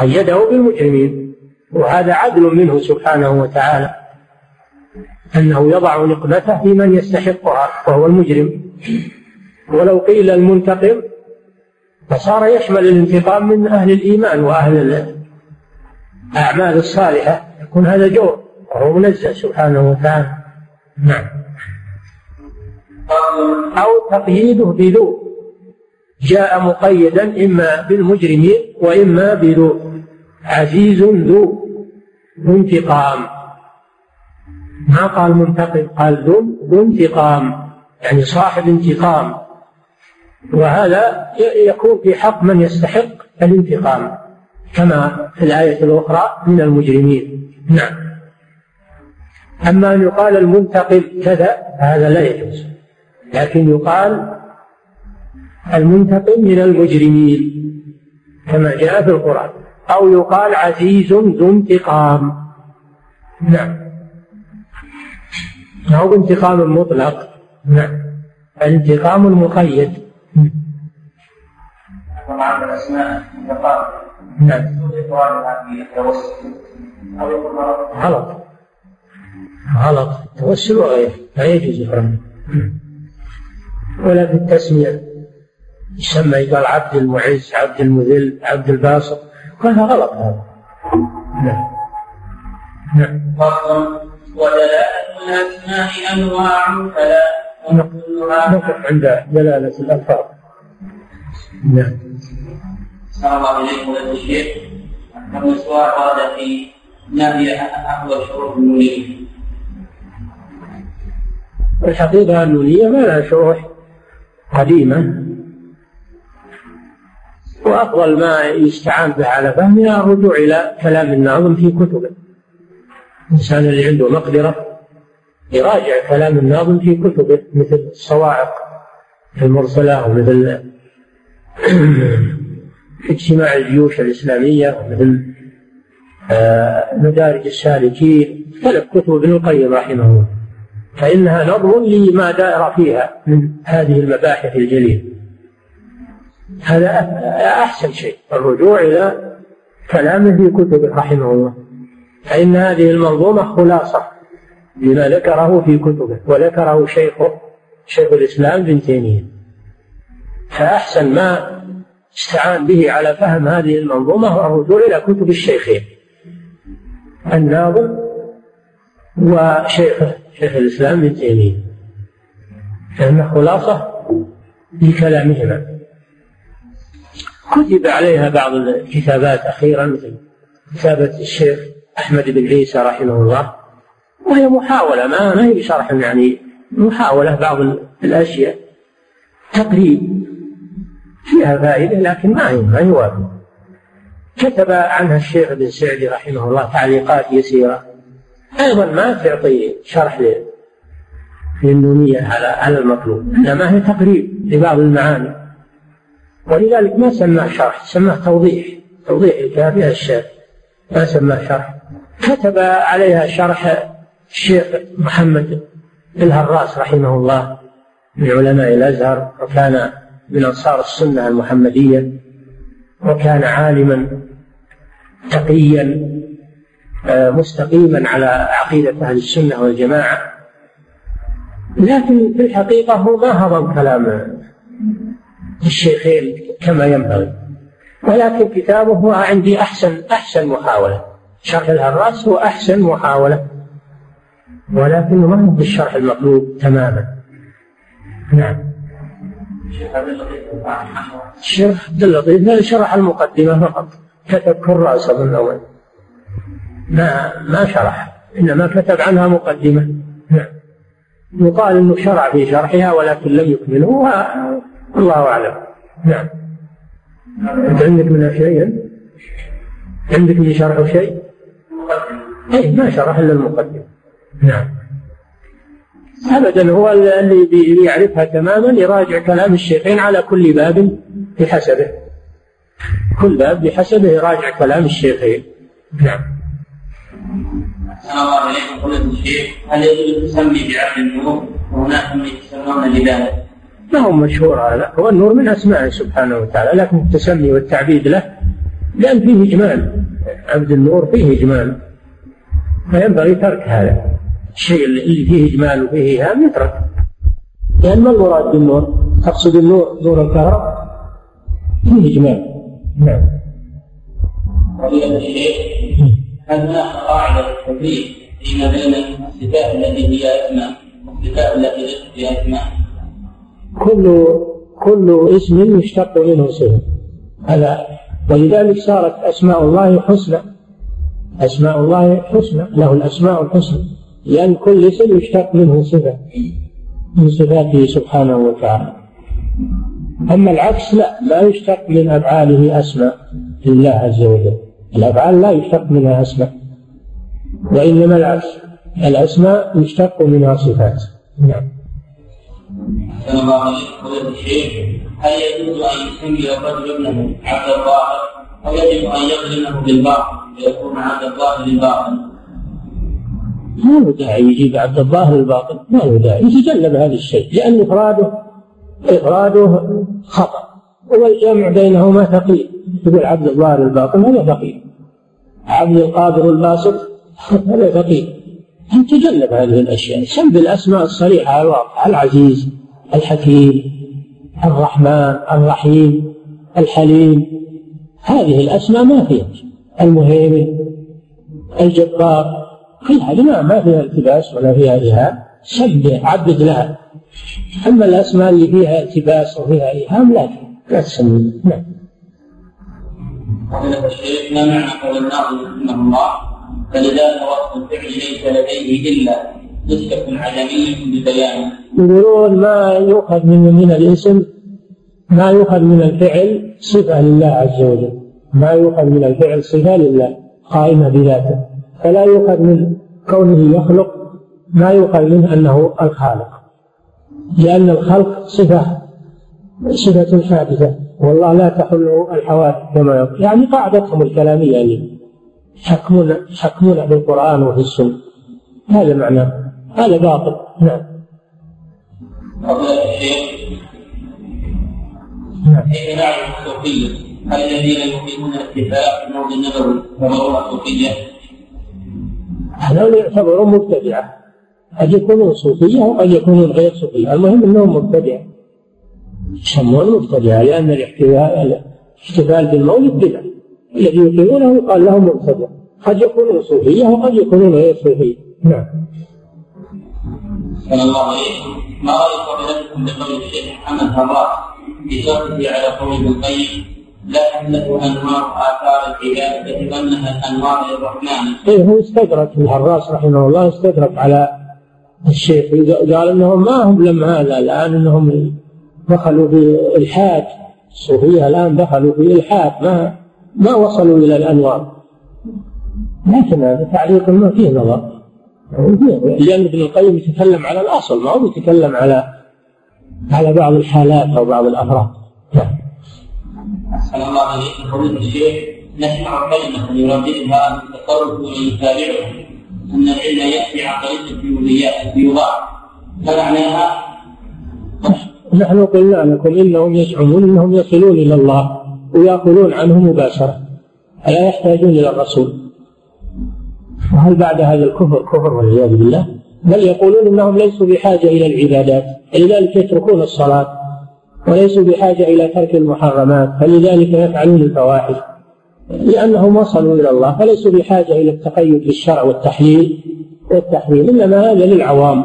قيده بالمجرمين. وهذا عدل منه سبحانه وتعالى أنه يضع نقمته في من يستحقها وهو المجرم. ولو قيل المنتقم فصار يشمل الانتقام من أهل الإيمان وأهل الأعمال الصالحة يكون هذا جور وهو منزه سبحانه وتعالى. نعم. أو تقييده بذو. جاء مقيدا إما بالمجرمين وإما بذو. عزيز ذو. انتقام ما قال منتقم؟ قال ذو انتقام يعني صاحب انتقام. وهذا يكون في حق من يستحق الانتقام كما في الآية الأخرى من المجرمين. نعم. أما أن يقال المنتقم كذا هذا لا يجوز لكن يقال المنتقم من المجرمين كما جاء في القرآن. أو يقال عزيز ذو انتقام. نعم. أو بانتقام مطلق؟ نعم. الانتقام المقيد. طبعا الأسماء نعم. غلط. غلط. التوسل وغيره لا يجوز إكرامه ولا في التسمية. يسمى يقال عبد المعز عبد المذل عبد الباسط. هذا غلط هذا. نعم. نعم. ودلالة الأسماء أنواع فلا نقف عند دلالة الألفاظ. نعم. صلى الله وسلم الشيخ. السؤال ورد في نهي أحوال شروط النونية. الحقيقة النونية ما لها شروح قديمة. وأفضل ما يستعان به على فهمها الرجوع إلى كلام الناظم في كتبه. الإنسان اللي عنده مقدرة يراجع كلام الناظم في كتبه مثل الصواعق المرسلة ومثل اجتماع الجيوش الإسلامية ومثل آه، مدارج السالكين. مختلف كتب ابن القيم رحمه الله. فإنها نظم لما دار فيها من هذه المباحث الجليلة. هذا أحسن شيء الرجوع إلى كلامه في كتبه رحمه الله. فإن هذه المنظومة خلاصة. لما ذكره في كتبه وذكره شيخه شيخ الإسلام ابن تيمية. فأحسن ما استعان به على فهم هذه المنظومة هو الرجوع إلى كتب الشيخين. الناظم وشيخه شيخ الإسلام ابن تيمية. فإن خلاصة لكلامهما كتب عليها بعض الكتابات أخيرا مثل كتابة الشيخ أحمد بن عيسى رحمه الله. وهي محاولة ما ما هي بشرح يعني محاولة بعض الأشياء. تقريب فيها فائدة لكن ما هي ما يوافق كتب عنها الشيخ ابن سعدي رحمه الله تعليقات يسيرة. أيضا ما تعطي شرح للنونية على على المطلوب إنما هي تقريب لبعض المعاني. ولذلك ما سماه شرح سماه توضيح توضيح الكافية الشافعي ما سماه شرح. كتب عليها شرح الشيخ محمد الهراس رحمه الله من علماء الأزهر وكان من أنصار السنة المحمدية وكان عالما تقيا آه، مستقيما على عقيدة أهل السنة والجماعة. لكن في الحقيقة هو ما هضم كلام الشيخين كما ينبغي. ولكن كتابه هو عندي أحسن أحسن محاولة. شرح الهراس هو أحسن محاولة. ولكنه ما هو بالشرح المطلوب تماما. نعم. الشيخ عبد اللطيف شرح المقدمة فقط كتب كراس أظن أول ما ما شرح إنما كتب عنها مقدمة. نعم. يقال أنه شرع في شرحها ولكن لم يكمله والله أعلم. نعم. أنت عندك منها شيء؟ عندك في شرحه شيء؟ أي ما شرح إلا المقدمة. نعم. أبدا هو اللي بيعرفها تماما يراجع كلام الشيخين على كل باب بحسبه. كل باب بحسبه يراجع كلام الشيخين. نعم. أحسن الله إليكم قلت الشيخ. هل يجوز التسمي بعبد النور؟ وهناك من يتسمون بذلك؟ ما هو مشهور هذا. هو النور من أسمائه سبحانه وتعالى لكن التسمي والتعبيد له لأن فيه إجمال. عبد النور فيه إجمال. فينبغي ترك هذا. الشيء اللي فيه إجمال وفيه إيهام يترك. لأن ما المراد بالنور؟ تقصد النور نور الكهرباء فيه إجمال. نعم. فضيلة الشيخ هل هناك قاعدة تفريق فيما بين الصفات التي هي أسماء والصفات التي ليست فيها أسماء؟ كل كل اسم يشتق منه صفة. هذا ولذلك صارت أسماء الله حسنى. أسماء الله حسنى له الأسماء الحسنى. لأن كل اسم يشتق منه صفة من صفاته سبحانه وتعالى. أما العكس لا لا يشتق من أفعاله أسماء لله عز وجل. الأفعال لا يشتق منها أسماء وإنما العكس. الأسماء يشتق منها صفات. نعم. هل يجوز أن يسمي الرجل ابنه عبد الظاهر أو يجب أن يظلمه بالباطل فيكون عبد الظاهر للباطل ما له داعي يجيب عبد الظاهر الباطل ما له داعي يتجنب هذا الشيء لأن إفراده إفراده خطأ والجمع بينهما ثقيل. يقول عبد الظاهر الباطل هذا ثقيل عبد القادر الباسط هذا ثقيل. تجنب هذه الأشياء سم بالأسماء الصريحة الواضحة العزيز الحكيم الرحمن الرحيم الحليم. هذه الأسماء ما فيها المهيمن الجبار كل هذه ما, فيها التباس ولا فيها إيهام. سبح عبد لها أما الأسماء اللي فيها التباس وفيها إيهام لا لا تسمون نعم. فضيلة الشيخ ما معنى قول الناظم رحمه الله؟ فلذلك وصف الفعل ليس لديه إلا نسبة عدمية ببيانه يقولون ما يؤخذ من من الاسم ما يؤخذ من الفعل صفة لله عز وجل. ما يؤخذ من الفعل صفة لله قائمة بذاته. فلا يؤخذ من كونه يخلق ما يؤخذ منه أنه الخالق لأن الخلق صفة صفة حادثة والله لا تحله الحوادث كما يقول. يعني قاعدتهم الكلامية يعني يحكمون يحكمون بالقرآن وفي السنة. هذا معناه هذا باطل. نعم. نعم. كيف نعرف الصوفية؟ الذين يقيمون الاتفاق الموت النبوي هم صوفية؟ هذول يعتبرون مبتدعة. قد يكونون صوفية وقد يكونون غير صوفية. المهم أنهم مبتدعة. يسمون مبتدعة لأن الاحتفال الاحتفال بالمولد بدعة الذي يقيمونه يقال لهم مبتدع قد يكونون صوفية وقد يكونون غير صوفية. نعم. عليه ما رأي فضيلتكم بقول الشيخ محمد على قول ابن القيم لا تحدث أنوار آثار العباد كانها الأنوار للرحمن. إيه هو استدرك الهراس رحمه الله استدرك على الشيخ. قال إنهم ما هم لما هذا الآن إنهم دخلوا في الحاد الصوفية الآن دخلوا في الحاد ما ما وصلوا إلى الأنوار. لكن تعليق ما فيه نظر. لأن ابن القيم يتكلم على الأصل ما هو يتكلم على على بعض الحالات أو بعض الأفراد. نعم. أحسن الله عليكم فضيلة الشيخ نسمع كلمة يرددها التصرف ويتابعه أن العلم يأتي عن طريق الفيوضات فمعناها نحن قلنا لكم إنهم يزعمون أنهم يصلون إلى الله ويأكلون عنه مباشرة. ألا يحتاجون إلى الرسول؟ وهل بعد هذا الكفر كفر والعياذ بالله؟ بل يقولون إنهم ليسوا بحاجة إلى العبادات فلذلك يتركون الصلاة. وليسوا بحاجة إلى ترك المحرمات فلذلك يفعلون الفواحش. لأنهم وصلوا إلى الله فليسوا بحاجة إلى التقيد بالشرع والتحليل والتحريم إنما هذا للعوام.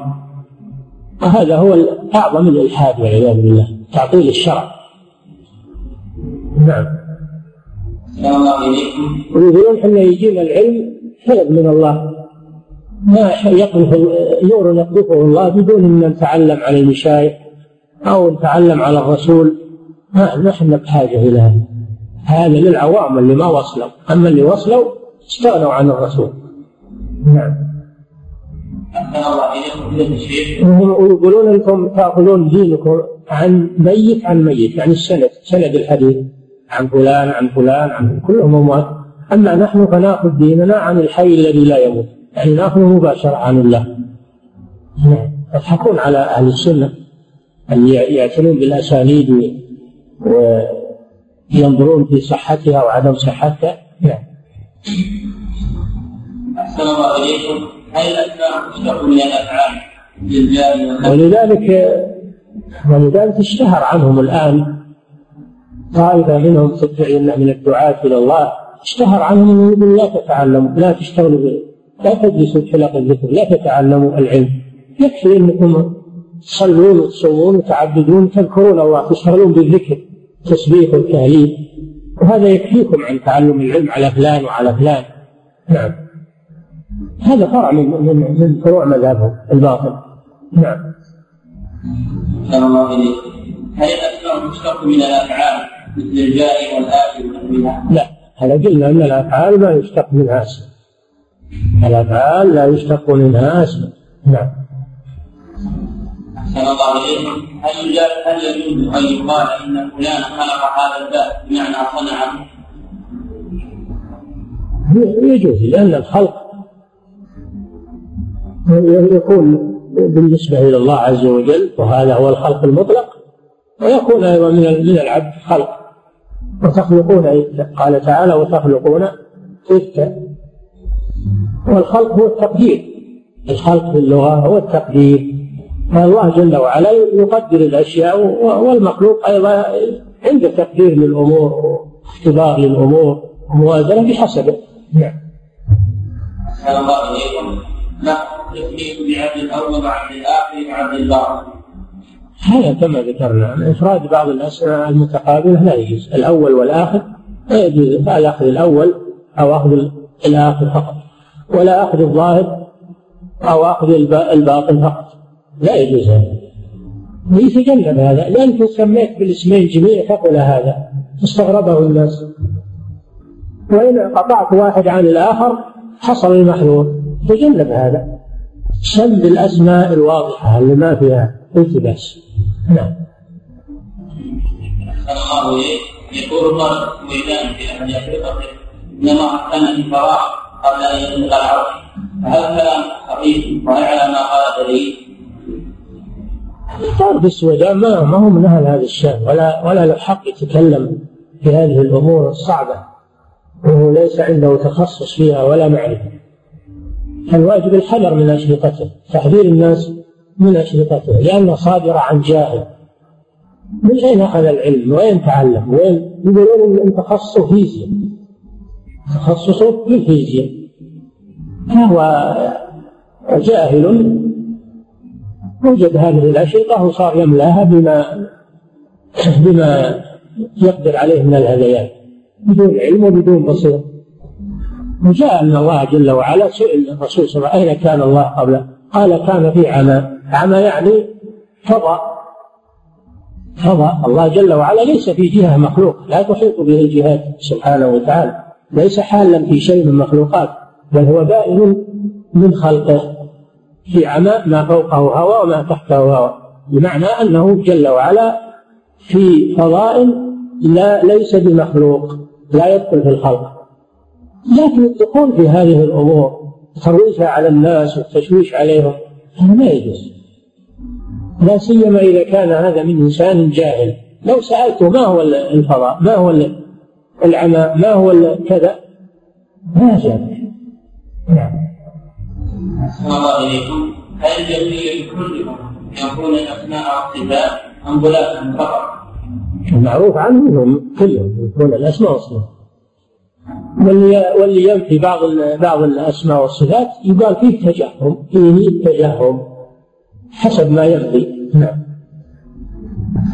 وهذا هو اعظم الإلحاد والعياذ بالله تعطيل الشرع. نعم. ويقولون إحنا يجينا العلم طلب من الله. ما يقذف نور يقذفه الله بدون أن نتعلم على المشايخ. أو نتعلم على الرسول نحن بحاجة إلى هذا. هذا للعوام اللي ما وصلوا. أما اللي وصلوا استغنوا عن الرسول. نعم. ويقولون انكم تأخذون دينكم عن ميت عن ميت يعني السند سند الحديث عن فلان عن فلان عن كلهم اموات أما نحن فنأخذ ديننا عن الحي الذي لا يموت يعني نأخذ مباشرة عن الله. نعم. يضحكون على أهل السنة. اللي يعتنون بالأسانيد وينظرون في صحتها وعدم صحتها. نعم. أحسن الله إليكم هل الأسماء تشتق من الأفعال؟ ولذلك ولذلك اشتهر عنهم الآن طائفة منهم تدعي من الدعاة إلى الله. اشتهر عنهم انه يقول لا تتعلموا لا تشتغلوا لا تجلسوا في حلق الذكر لا تتعلموا العلم. يكفي أنكم تصلون وتصومون وتعبدون تذكرون الله تشتغلون بالذكر التسبيح والتهليل وهذا يكفيكم عن تعلم العلم على فلان وعلى فلان. نعم. هذا فرع من من من فروع مذهبهم الباطل. نعم. الله إليك. هل الأسماء تشتق من الأفعال مثل الجاري والآتي ونحوها؟ لا. هذا قلنا أن الأفعال ما يشتق منها اسم. الأفعال لا يشتق منها اسم. نعم. الله إليكم هل هل يجوز أن يقال إن فلان خلق هذا الباب بمعنى صنعه؟ يجوز لأن الخلق يكون بالنسبة إلى الله عز وجل وهذا هو الخلق المطلق ويكون أيضا من العبد خلق. وتخلقون قال تعالى وتخلقون إفكا والخلق هو التقدير. الخلق في اللغة هو التقدير. فالله جل وعلا يقدر الأشياء والمخلوق أيضا عنده تقدير للأمور واختبار للأمور وموازنة بحسبه. نعم. الله إليكم ما التثبيت بعبد الأول وعبد الآخر وعبد الباطن هذا كما ذكرنا إفراد بعض الأسماء المتقابلة لا يجوز. الأول والآخر لا يجوز. لا أخذ الأول أو أخذ الآخر فقط. ولا أخذ الظاهر أو أخذ الباطن فقط. لا يجوز هذا. ويتجنب هذا. لأنك سميت بالاسمين جميع فقل هذا. استغربه الناس. وإن قطعت واحد عن الآخر حصل المحذور. تجنب هذا. سم بالأسماء الواضحة اللي ما فيها التباس. نعم. وإذا في إنما كان قبل أن يبلغ العرش. كلام خفيف ما قال دليل؟ طرد السوداء ما ما هو من أهل هذا الشأن. ولا ولا له حق يتكلم في هذه الأمور الصعبة. وهو ليس عنده تخصص فيها ولا معرفة. الواجب الحذر من أشرطته. تحذير الناس من أشرطته. لأنه صادرة عن جاهل. من أين أخذ العلم؟ وين تعلم؟ وين؟ يقولون أن تخصصه فيزياء. تخصصه في الفيزياء. فهو جاهل وجد هذه الأشرطة وصار يملاها بما بما يقدر عليه من الهذيان بدون علم وبدون بصيرة وجاء أن الله جل وعلا سئل الرسول صلى الله عليه وسلم أين كان الله قبل قال كان في عمى. عمى يعني فضاء فضاء الله جل وعلا ليس في جهة مخلوق لا تحيط به الجهات سبحانه وتعالى ليس حالا في شيء من مخلوقات بل هو بائن من خلقه. في عمى ما فوقه هواء وما تحته هواء بمعنى أنه جل وعلا في فضاء لا ليس بمخلوق لا يدخل في الخلق. لكن الدخول في هذه الأمور ترويجها على الناس والتشويش عليهم هذا ما يجوز. لا سيما إذا كان هذا من إنسان جاهل. لو سألته ما هو الفضاء ما هو العمى ما هو كذا؟ ما جاب نعم. أحسن الله إليكم هل الجمعية كلهم يكون الأسماء والصفات أم غلاة فقط؟ المعروف عنهم كلهم يكون الأسماء والصفات. واللي واللي ينفي بعض بعض الأسماء والصفات يقال فيه تجهم فيه تجهم حسب ما ينفي نعم.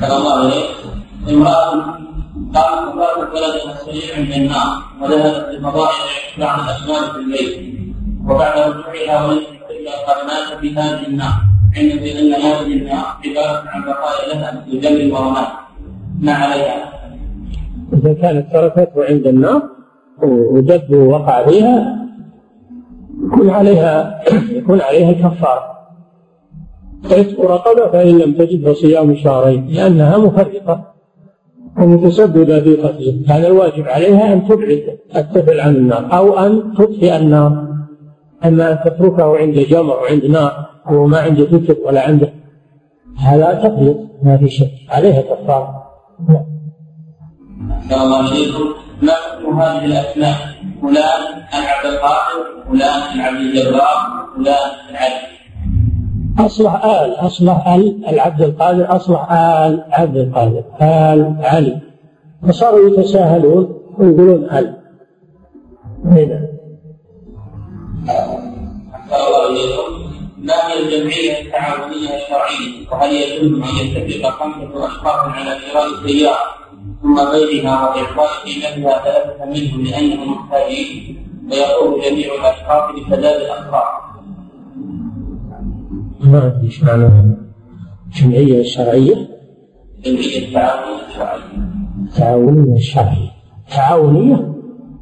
الله عليه امرأة قامت وفاتت ولدها الصغير عند النار وذهبت لفضائح بعض الأسماء في الليل وبعد رجوعها ولم الا قد مات في هذه النار. علما بان هذه النار عبارة عن بقايا لها مثل دم ورماد ما عليها؟ إذا كانت تركته عند النار ودب وقع فيها يكون عليها يكون عليها الكفاره عتق رقبة فإن لم تجد فصيام شهرين لأنها مفرقة ومتسببة في قتله. كان الواجب عليها أن تبعد الطفل عن النار أو أن تطفئ النار. أما أن تتركه عند جمر وعند نار وهو ما عنده كتب ولا عنده. هذا تفريط ما في شك. عليها كفاره الله عليكم ما حكم هذه الأسماء. فلان العبد القادر فلان العبد الجبار فلان العبد أصلح آل أصلح آل العبد القادر أصلح آل عبد القادر. آل علي. فصاروا يتساهلون ويقولون آل. هنا. ما هي الجمعية التعاونية الشرعية وهل يجوز أن يتفق خمسة أشخاص على إيراد سيارة ثم غيرها وإعطاء قيمتها ثلاثة منهم لأنهم محتاجين ويقوم جميع الأشخاص بسداد الأسرار. ما أدري إيش معنى الجمعية الشرعية؟ جمعية التعاونية الشرعية. التعاونية الشرعية. تعاونية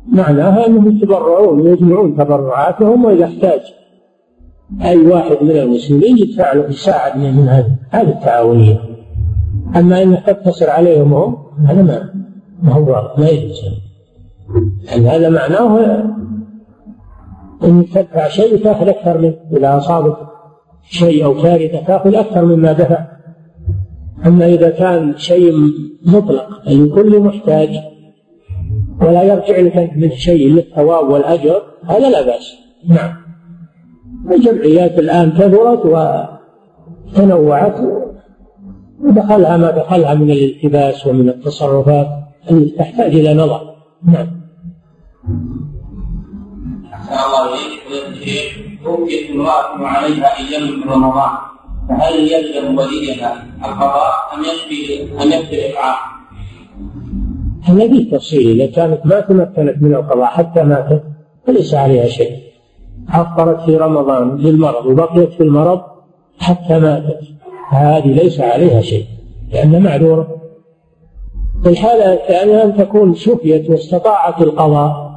معناها أنهم يتبرعون يجمعون تبرعاتهم وإذا احتاج أي واحد من المسلمين يدفع له يساعد من هذه هذه التعاونية. أما أنك تقتصر عليهم هم هذا ما ما هو ما يجوز يعني هذا معناه انك تدفع شيء وتاخذ أكثر منه إذا أصابك شيء أو كارثه تأخذ أكثر مما دفع. أما إذا كان شيء مطلق أي كل محتاج ولا يرجع لك من شيء للثواب والأجر هذا لا بأس. نعم. الجمعيات الآن كثرت وتنوعت ودخلها ما دخلها من الالتباس ومن التصرفات التي تحتاج إلى نظر. نعم. أحسن الله إليك توفيت امرأة وعليها أيام من رمضان فهل يلزم وليها القضاء أم يكفي أم يكفي الإطعام؟ هذا فيه تفصيل إذا كانت ما تمكنت من القضاء حتى ماتت فليس عليها شيء. أفطرت في رمضان بالمرض وبقيت في المرض حتى ماتت. هذه ليس عليها شيء لأنها معذورة. في الحالة الثانية أن تكون شفيت واستطاعت القضاء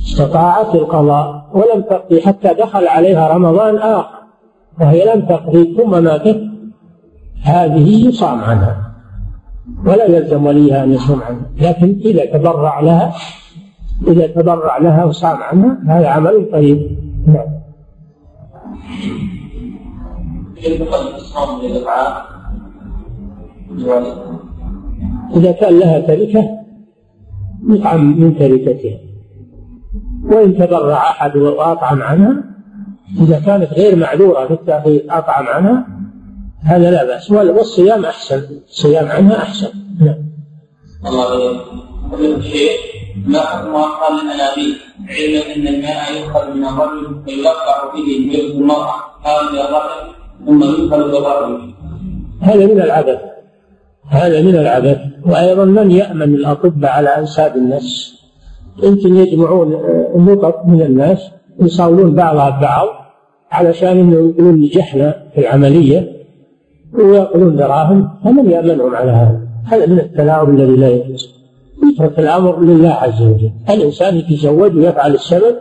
استطاعت القضاء ولم تقضي حتى دخل عليها رمضان آخر وهي لم تقضي ثم ماتت. هذه يصام عنها ولا يلزم وليها أن يصوم عنها. لكن إذا تبرع لها إذا تبرع لها وصام عنها هذا عمل طيب. نعم. إذا كان لها تركة يطعم من تركتها. وإن تبرع أحد وأطعم عنها إذا كانت غير معذورة في أطعم عنها هذا لا بأس. والصيام أحسن. الصيام عنها أحسن. نعم. الله ما حكم أطفال الأنابيب؟ علما أن الماء يؤخذ من الرجل فيلقح به في المرأة هذا الرجل ثم يدخل بالرجل. هذا من العبث. هذا من العبث. وأيضا من يأمن الأطباء على أنساب الناس. يمكن يجمعون النقط من الناس يصاولون بعضها ببعض علشان إنه يقولون نجحنا في العملية ويأكلون دراهم فمن يأمنهم على هذا؟ هذا من التلاعب الذي لا يجوز. يترك الأمر لله عز وجل. الإنسان يتزوج ويفعل السبب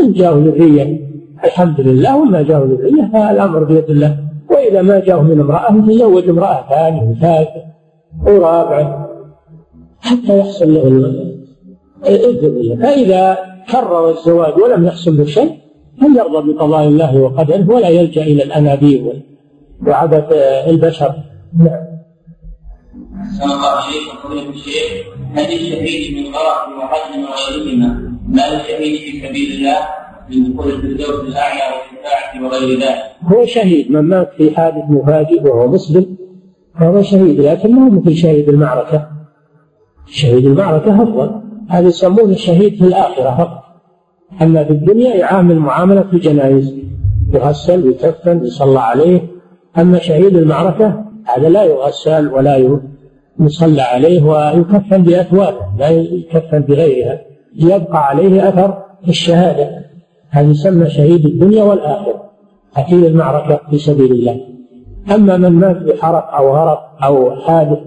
إن جاءه ذرية الحمد لله وما جاءه ذرية فالأمر بيد الله. وإذا ما جاءه من امرأة يتزوج امرأة ثانية وثالثة ورابعة حتى يحصل له الذرية فإذا كرر الزواج ولم يحصل له شيء فليرضى بقضاء الله وقدره ولا يلجأ إلى الأنابيب وعبث البشر. نعم. الشيخ هل الشهيد من غرق وحزن وغيرهما ما الشهيد في سبيل الله من دخول الفردوس الأعلى والشفاعة وغير ذلك؟ هو شهيد من مات في حادث مفاجئ وهو مسلم فهو شهيد لكن ما هو مثل شهيد المعركة؟ شهيد المعركة أفضل. هذا يسمونه الشهيد في الآخرة فقط. أما في الدنيا يعامل معاملة الجنائز يغسل ويكفن يصلى عليه. أما شهيد المعركة هذا لا يغسل ولا يصلى عليه ويكفن بأثوابه لا يكفن بغيرها ليبقى عليه أثر الشهادة. هذا يسمى شهيد الدنيا والآخرة قتيل المعركة في سبيل الله. أما من مات بحرق أو غرق أو حادث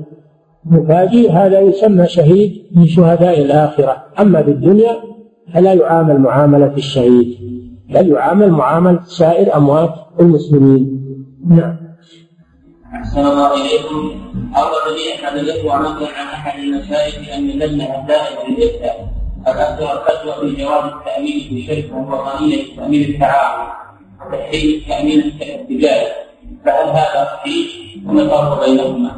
مفاجئ هذا يسمى شهيد من شهداء الآخرة. أما في الدنيا فلا يعامل معاملة الشهيد بل يعامل معاملة سائر أموات المسلمين. نعم. أحسن الله إليكم لي أحد الإخوة نقلا عن أحد المشايخ أن الدائمة للإفتاء قد أفتى الفتوى في جواز التأمين في شركة وطنية تأمين التعاون. وتحريم التأمين التجاري فهل هذا صحيح؟ وما الفرق بينهما؟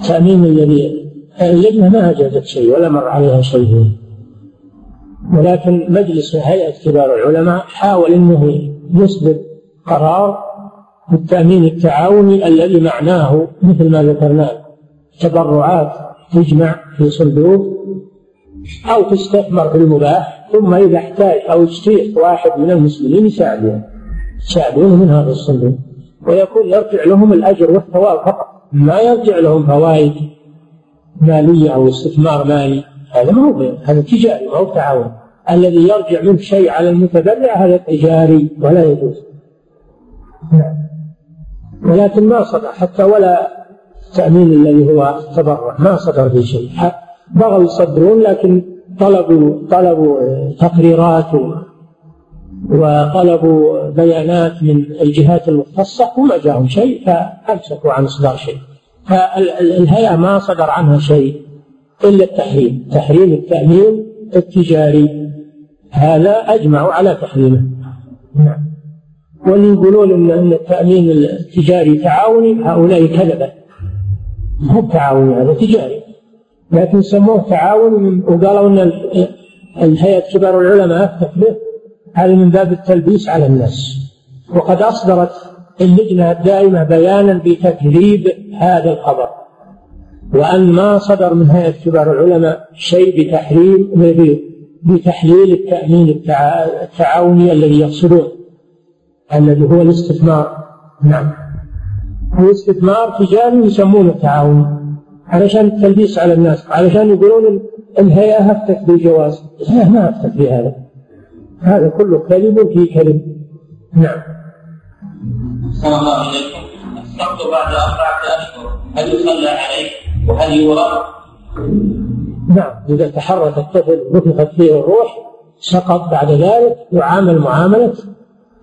التأمين الذي اللجنة ما أجازت شيء ولا مر عليها شيء. ولكن مجلس هيئة كبار العلماء حاول أنه يصدر قرار بالتأمين التعاوني الذي معناه مثل ما ذكرناه تبرعات تجمع في صندوق أو تستثمر في المباح ثم إذا احتاج أو اشتيق واحد من المسلمين يساعدونه يساعدونه من هذا الصندوق. ويكون يرجع لهم الأجر والثواب فقط. ما يرجع لهم فوائد مالية أو استثمار مالي. هذا ما هو هذا تجاري ما هو تعاون. الذي يرجع منه شيء على المتبرع هذا تجاري ولا يجوز. نعم. ولكن ما صدر حتى ولا التأمين الذي هو التبرع ما صدر في شيء. بغوا يصدرون لكن طلبوا طلبوا تقريرات وطلبوا بيانات من الجهات المختصة وما جاءهم شيء فأمسكوا عن إصدار شيء. فالهيئة ما صدر عنها شيء إلا التحريم. تحريم التأمين التجاري. هذا أجمعوا على تحريمه. نعم. واللي يقولون ان التأمين التجاري تعاوني هؤلاء كذبة. هو تعاوني هذا تجاري. لكن سموه تعاون وقالوا إن الهيئة كبار العلماء افتت به هذا من باب التلبيس على الناس. وقد أصدرت اللجنة الدائمة بيانا بتكذيب هذا الخبر. وأن ما صدر من هيئة كبار العلماء شيء بتحريم بتحليل التأمين التعاوني الذي يقصدون. الذي هو الاستثمار. نعم. الاستثمار تجاري يسمونه تعاون علشان التلبيس على الناس علشان يقولون الهيئة أفتت بالجواز. الهيئة ما أفتت بهذا. هذا كله كذب في كذب. نعم. صلى الله عليكم. السقط بعد أربعة أشهر هل يصلى عليه وهل يورى؟ نعم. إذا تحرك الطفل نفخت فيه الروح سقط بعد ذلك يعامل معاملة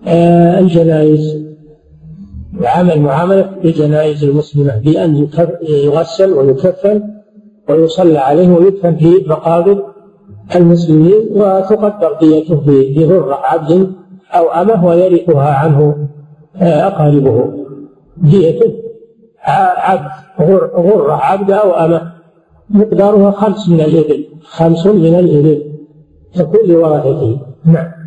الجنائز. يعامل معاملة الجنائز المسلمة بأن يغسل ويكفن ويصلى عليه ويدفن في مقابر المسلمين وتقدر ديته غرة عبد أو أمه ويرثها عنه آه، أقاربه. ديته عبد غرة عبد أو أمه. مقدارها خمس من الإبل خمس من الإبل. تكون لورثته نعم.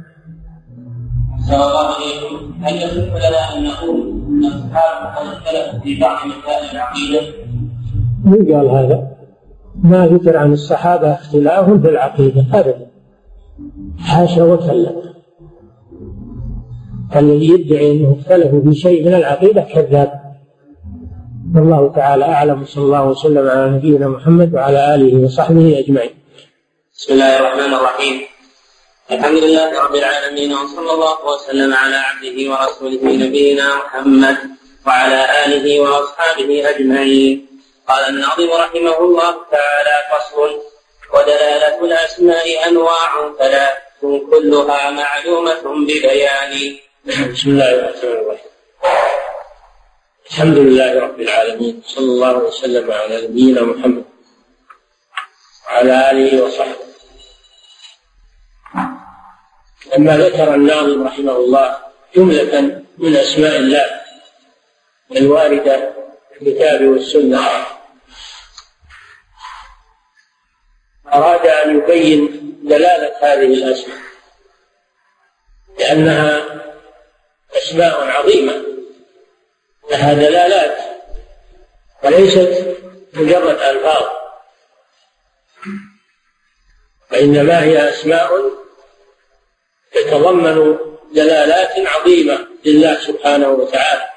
صلى الله عليكم هل يصح لنا ان نقول ان الصحابه قد اختلفوا في بعض مسائل العقيده؟ من قال هذا؟ ما ذكر عن الصحابة اختلاف في العقيدة ابدا حاشا وكلا الذي يدعي إنه اختلفوا في شيء من العقيدة كذاب والله تعالى أعلم صلى الله وسلم على نبينا محمد وعلى آله وصحبه أجمعين. بسم الله الرحمن الرحيم. الحمد لله رب العالمين وصلى الله وسلم على عبده ورسوله نبينا محمد وعلى آله وأصحابه أجمعين. قال الناظم رحمه الله تعالى فصل ودلالة الأسماء أنواع ثلاث كلها معلومة ببيان. بسم الله الرحمن الرحيم. الحمد لله رب العالمين صلى الله وسلم على نبينا محمد وعلى آله وصحبه لما ذكر الناظم رحمه الله جملة من أسماء الله الواردة في الكتاب والسنة. أراد أن يبين دلالة هذه الأسماء لأنها أسماء عظيمة لها دلالات وليست مجرد ألفاظ وإنما هي أسماء تتضمن دلالات عظيمة لله سبحانه وتعالى.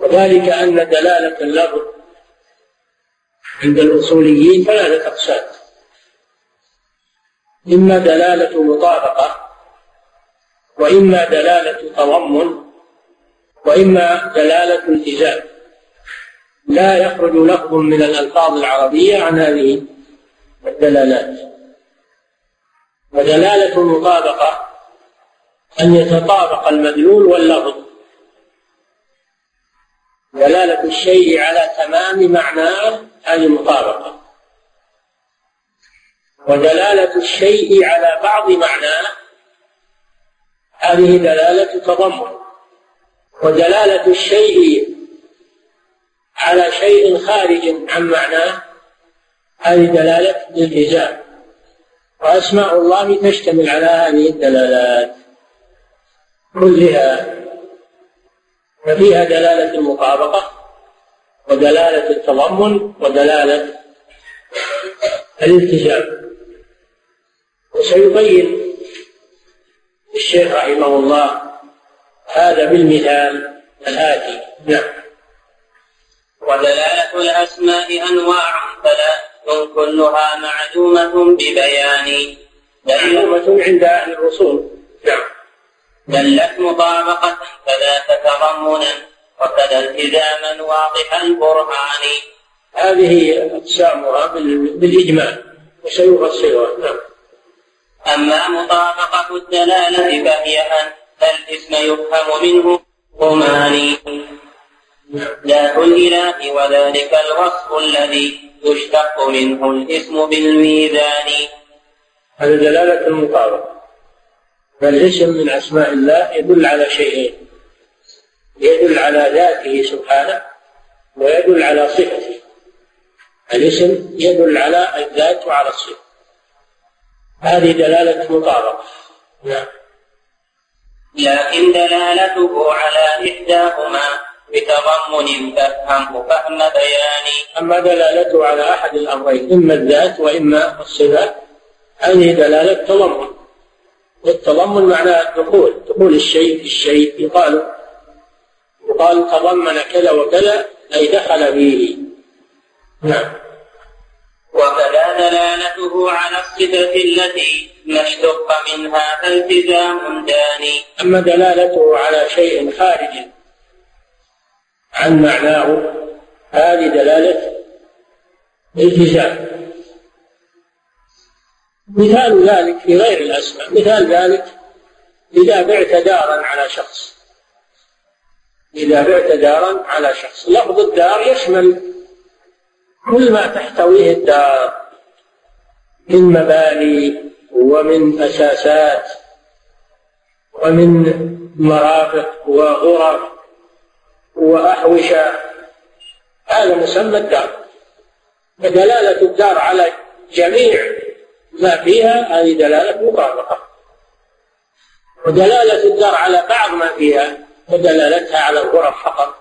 وذلك أن دلالة اللفظ عند الأصوليين ثلاثة أقسام إما دلالة مطابقة وإما دلالة تضمن وإما دلالة التزام لا يخرج لفظ من الألفاظ العربية عن هذه الدلالات. ودلالة المطابقة أن يتطابق المدلول واللفظ. دلالة الشيء على تمام معناه هذه مطابقة ودلالة الشيء على بعض معناه هذه دلالة تضمن. ودلالة الشيء على شيء خارج عن معناه هذه دلالة الالتزام وأسماء الله تشتمل على هذه الدلالات كلها. ففيها دلالة المطابقة ودلالة التضمن ودلالة الالتزام وسيبين الشيخ رحمه الله هذا بالمثال الآتي. نعم. ودلالة الأسماء أنواع ثلاث كلها معدومة ببيان. معدومة عند أهل الرسول نعم. دلت مطابقة كذا تضمنا وكذا التزاما واضح البرهان. هذه أقسامها بالإجمال وسيفصلها نعم. أما مطابقة الدلالة فهي أن الاسم يفهم منه ضمان ذات الإله وذلك الوصف الذي يشتق منه الاسم بالميزان. هذا دلالة المطابقة. فالاسم من أسماء الله يدل على شيئين. يدل على ذاته سبحانه ويدل على صفته. الاسم يدل على الذات وعلى الصفة. هذه دلالة مطابقة نعم. لكن دلالته على إحداهما بتضمن تفهمه فهم بيان. أما دلالته على أحد الأمرين إما الذات وإما الصفات هذه دلالة تضمن والتضمن معناه الدخول دخول الشيء في الشيء. يقال يقال تضمن كذا وكذا أي دخل فيه. نعم. وكذا دلالته على الصفة التي ما اشتق منها فالتزام داني. أما دلالته على شيء خارج عن معناه هذه دلالة التزام مثال ذلك في غير الأسماء. مثال ذلك إذا بعت دارا على شخص. إذا بعت دارا على شخص. لفظ الدار يشمل كل ما تحتويه الدار. من مباني ومن أساسات ومن مرافق وغرف. وأحوشة هذا مسمى الدار. فدلالة الدار على جميع ما فيها هذه دلالة مطابقة. ودلالة الدار على بعض ما فيها ودلالتها على الغرف فقط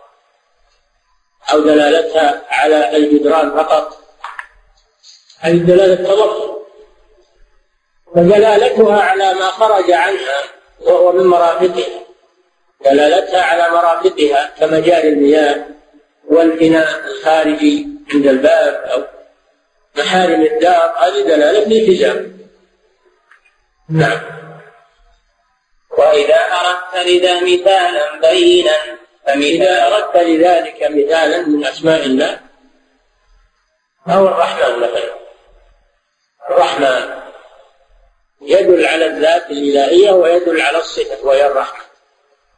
أو دلالتها على الجدران فقط. هذه دلالة تضمن ودلالتها على ما خرج عنها وهو من مرافقها. دلالتها على مرافقها كمجاري المياه والبناء الخارجي عند الباب أو محارم الدار. هذه دلالة الالتزام. نعم. وإذا أردت لذا مثالا بينا فإذا أردت لذلك مثالا من أسماء الله. فهو الرحمن مثلا؟ الرحمن يدل على الذات الإلهية ويدل على الصفة وهي الرحمة.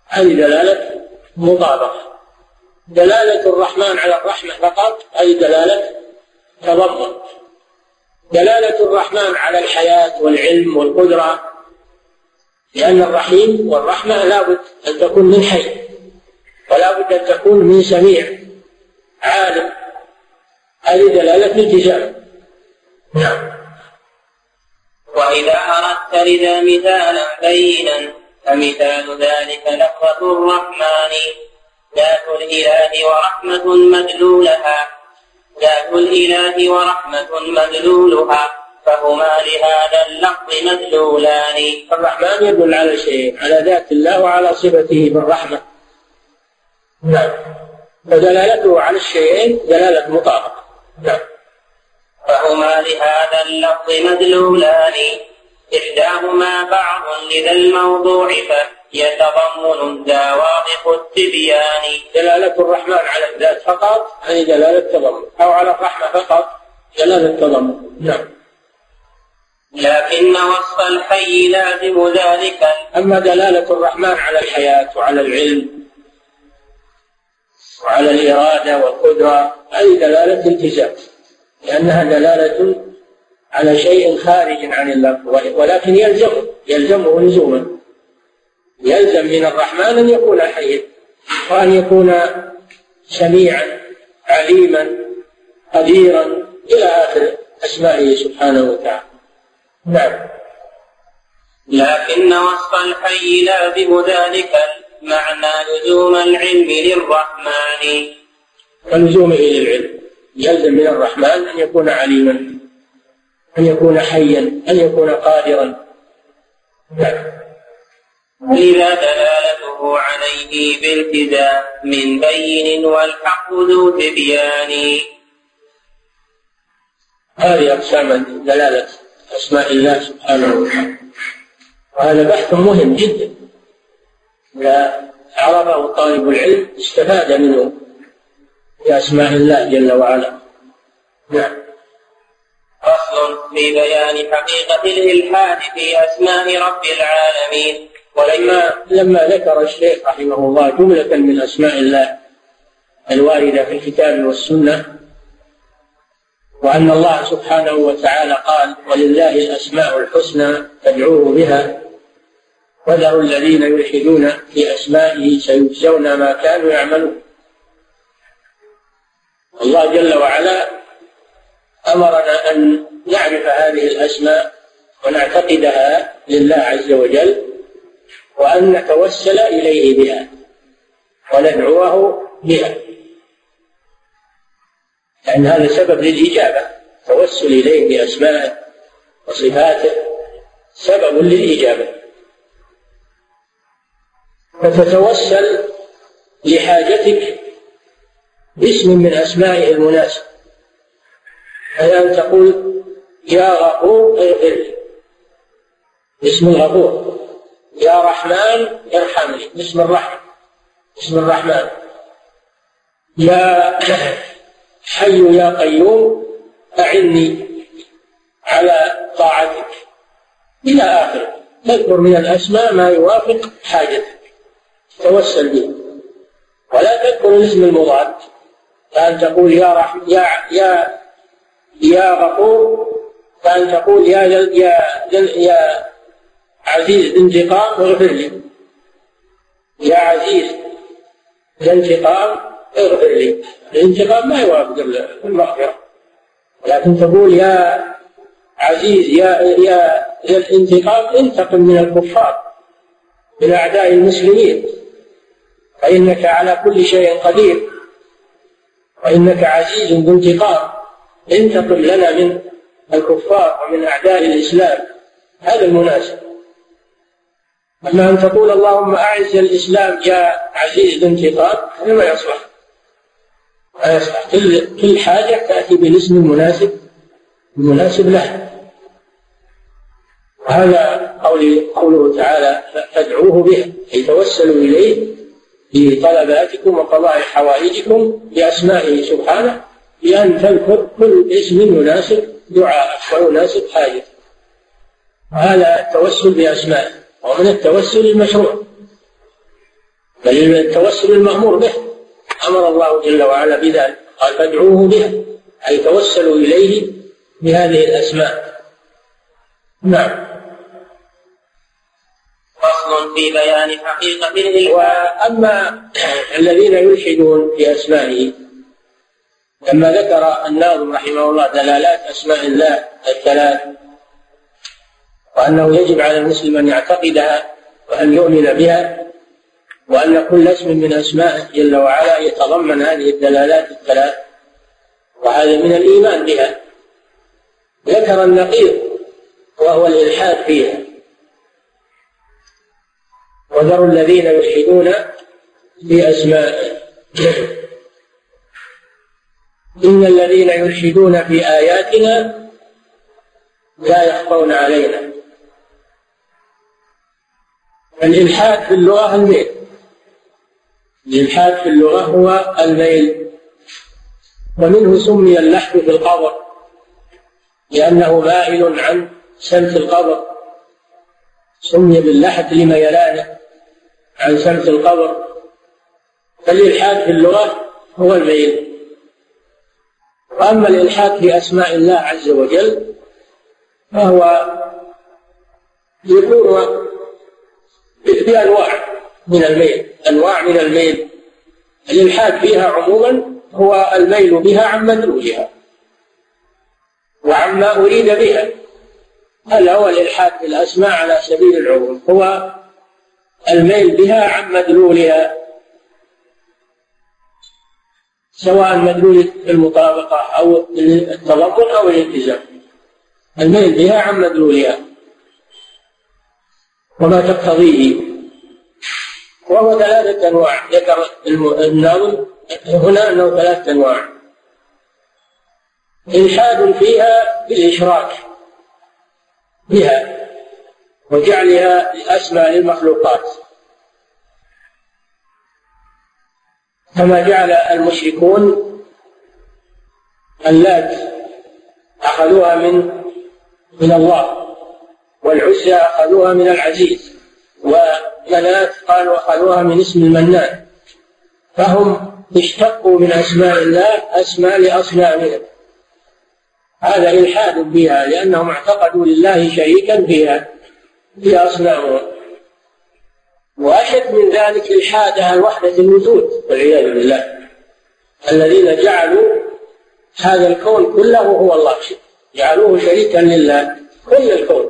هذه دلالة مطابقة دلالة الرحمن على الرحمة فقط هذه دلالة تضمن. دلالة الرحمن على الحياة والعلم والقدرة لأن الرحيم والرحمة لابد أن تكون من حي ولا بد أن تكون من سميع عالم. هذه دلالة التزام نعم. وإذا أردت لذا مثالا بينا فمثال ذلك لفظة الرحمن. ذات الإله ورحمة مدلولها. ذات الإله ورحمة مدلولها. فهما لهذا اللفظ مدلولان. الرحمن يدل على شيء على ذات الله وعلى صفته بالرحمة. نعم. فدلالته على الشيئين دلالة مطابقة. نعم. فهما لهذا اللفظ مدلولان. إحداهما بعض لذا الموضوع فيتضمن واضح التبيان. دلالة الرحمن على الذات فقط؟ هذه دلالة تضمن أو على الرحمة فقط؟ دلالة تضمن نعم. لكن وصف الحي لازم ذلك. أما دلالة الرحمن على الحياة وعلى العلم وعلى الإرادة والقدرة هذه دلالة التزام لأنها دلالة على شيء خارج عن الله ولكن يلزم يلزمه لزوما. يلزم من الرحمن أن يكون حيا وأن يكون سميعا عليما قديرا إلى آخر أسمائه سبحانه وتعالى. نعم. لكن وصف الحي لازم ذلك المعنى لزوم العلم للرحمن. ولزومه للعلم. يلزم من الرحمن أن يكون عليما. أن يكون حيا أن يكون قادرا. نعم. لذا دلالته عليه بالتزام من بين والحق ذو تبيان. هذه أقسام دلالة أسماء الله سبحانه وتعالى. وهذا بحث مهم جدا. إذا عرفه طالب العلم استفاد منه بأسماء الله جل وعلا. نعم. فصل في بيان حقيقة الإلحاد في أسماء رب العالمين. ولما لما ذكر الشيخ رحمه الله جملة من أسماء الله الواردة في الكتاب والسنة وأن الله سبحانه وتعالى قال ولله الأسماء الحسنى فادعوه بها وذروا الذين يلحدون في أسمائه سيجزون ما كانوا يعملون. الله جل وعلا أمرنا أن نعرف هذه الأسماء ونعتقدها لله عز وجل وأن نتوسل إليه بها وندعوه بها. لأن هذا سبب للإجابة. توسل إليه بأسمائه وصفاته سبب للإجابة. فتتوسل لحاجتك باسم من أسمائه المناسب. أن تقول يا غفور اغفر لي باسم الغفور. يا رحمن ارحمني. باسم الرحمن. باسم الرحمن. يا حي يا قيوم أعني على طاعتك. إلى آخره. تذكر من الأسماء ما يوافق حاجتك. توسل به. ولا تذكر الاسم المضاد. كأن تقول يا رحم يا يا يا غفور كأن تقول يا يا يا عزيز انتقام اغفر لي. يا عزيز الانتقام اغفر لي. الانتقام ما يوافق المغفرة. لكن تقول يا عزيز يا يا ذا الانتقام انتقم من الكفار من أعداء المسلمين. فإنك على كل شيء قدير. وإنك عزيز ذو انتقام. انتقم لنا من الكفار ومن أعداء الإسلام هذا المناسب. أما أن تقول اللهم أعز الإسلام يا عزيز انتقام هذا ما يصلح. ما يصلح. كل كل حاجة تأتي بالاسم المناسب المناسب له وهذا قول قوله تعالى فادعوه به أي توسلوا إليه في طلباتكم وقضاء حوائجكم بأسمائه سبحانه. بأن تذكر كل اسم يناسب دعاءك ويناسب حاجتك وهذا التوسل بأسمائه ومن التوسل المشروع. بل التوسل المأمور به. أمر الله جل وعلا بذلك. قال فادعوه به. أي توسلوا إليه بهذه الأسماء. نعم. فصل في بيان حقيقة وأما الذين يلحدون في أسمائه لما ذكر الناظم رحمه الله دلالات أسماء الله الثلاث وأنه يجب على المسلم أن يعتقدها وأن يؤمن بها وأن كل اسم من أسمائه جل وعلا يتضمن هذه الدلالات الثلاث وهذا من الإيمان بها. ذكر النقيض وهو الإلحاد فيها. وذروا الذين يلحدون في أسمائه. إن الذين يلحدون في آياتنا لا يخفون علينا. الإلحاد في اللغة الميل الإلحاد في اللغة هو الميل. ومنه سمي اللحد في القبر لأنه مائل عن سمت القبر. سمي باللحد لميلانه عن سمت القبر. فالإلحاد في اللغة هو الميل. وأما الإلحاد في أسماء الله عز وجل فهو يكون بأنواع من الميل. أنواع من الميل. الإلحاد فيها عموما هو الميل بها عن مدلولها وعما أريد بها. هذا هو الإلحاد في الأسماء على سبيل العموم؟ هو الميل بها عن مدلولها. سواء مدلول المطابقة أو التضمن أو الالتزام الميل بها عن مدلولها. وما تقتضيه. وهو ثلاثة أنواع. ذكر الناظم هنا أنه ثلاثة أنواع. إلحاد فيها بالإشراك بها وجعلها أسمى للمخلوقات كما جعل المشركون اللات أخذوها من من الله والعزى أخذوها من العزيز ومنات قالوا أخذوها من اسم المنان. فهم اشتقوا من أسماء الله أسماء لأصنامهم. هذا إلحاد بها لأنهم اعتقدوا لله شريكا فيها في أصنامهم. وأشد من ذلك إلحاد أهل وحدة الوجود والعياذ بالله. الذين جعلوا هذا الكون كله هو الله. جعلوه شريكا لله. كل الكون.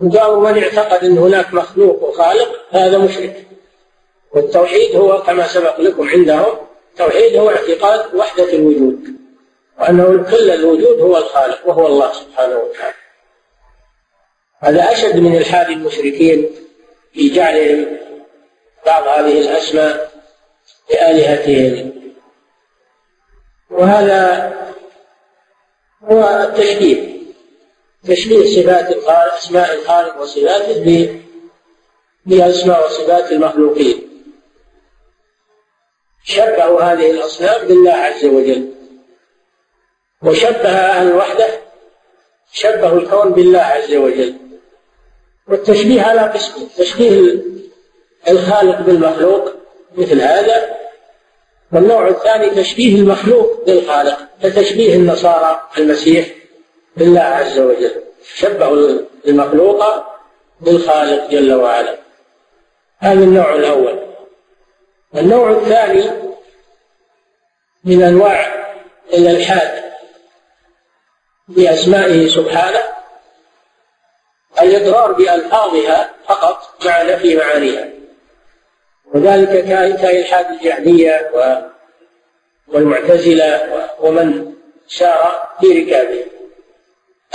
وقالوا من اعتقد إن هناك مخلوق وخالق هذا مشرك. والتوحيد هو كما سبق لكم عندهم. التوحيد هو اعتقاد وحدة الوجود. وأنه كل الوجود هو الخالق وهو الله سبحانه وتعالى. هذا أشد من إلحاد المشركين. في جعلهم بعض هذه الأسماء لآلهتهم وهذا هو التشبيه. تشبيه صفات الخالق أسماء الخالق وصفاته بأسماء وصفات المخلوقين. شبهوا هذه الأصنام بالله عز وجل. وشبه أهل الوحدة شبهوا الكون بالله عز وجل. والتشبيه على قسمين تشبيه الخالق بالمخلوق مثل هذا. والنوع الثاني تشبيه المخلوق بالخالق كتشبيه النصارى المسيح بالله عز وجل. شبهوا المخلوق بالخالق جل وعلا. هذا النوع الأول. النوع الثاني من أنواع الإلحاد بأسمائه سبحانه. الإقرار بألفاظها فقط مع نفي معانيها. وذلك كإلحاد الجهمية والمعتزلة ومن سار في ركابه.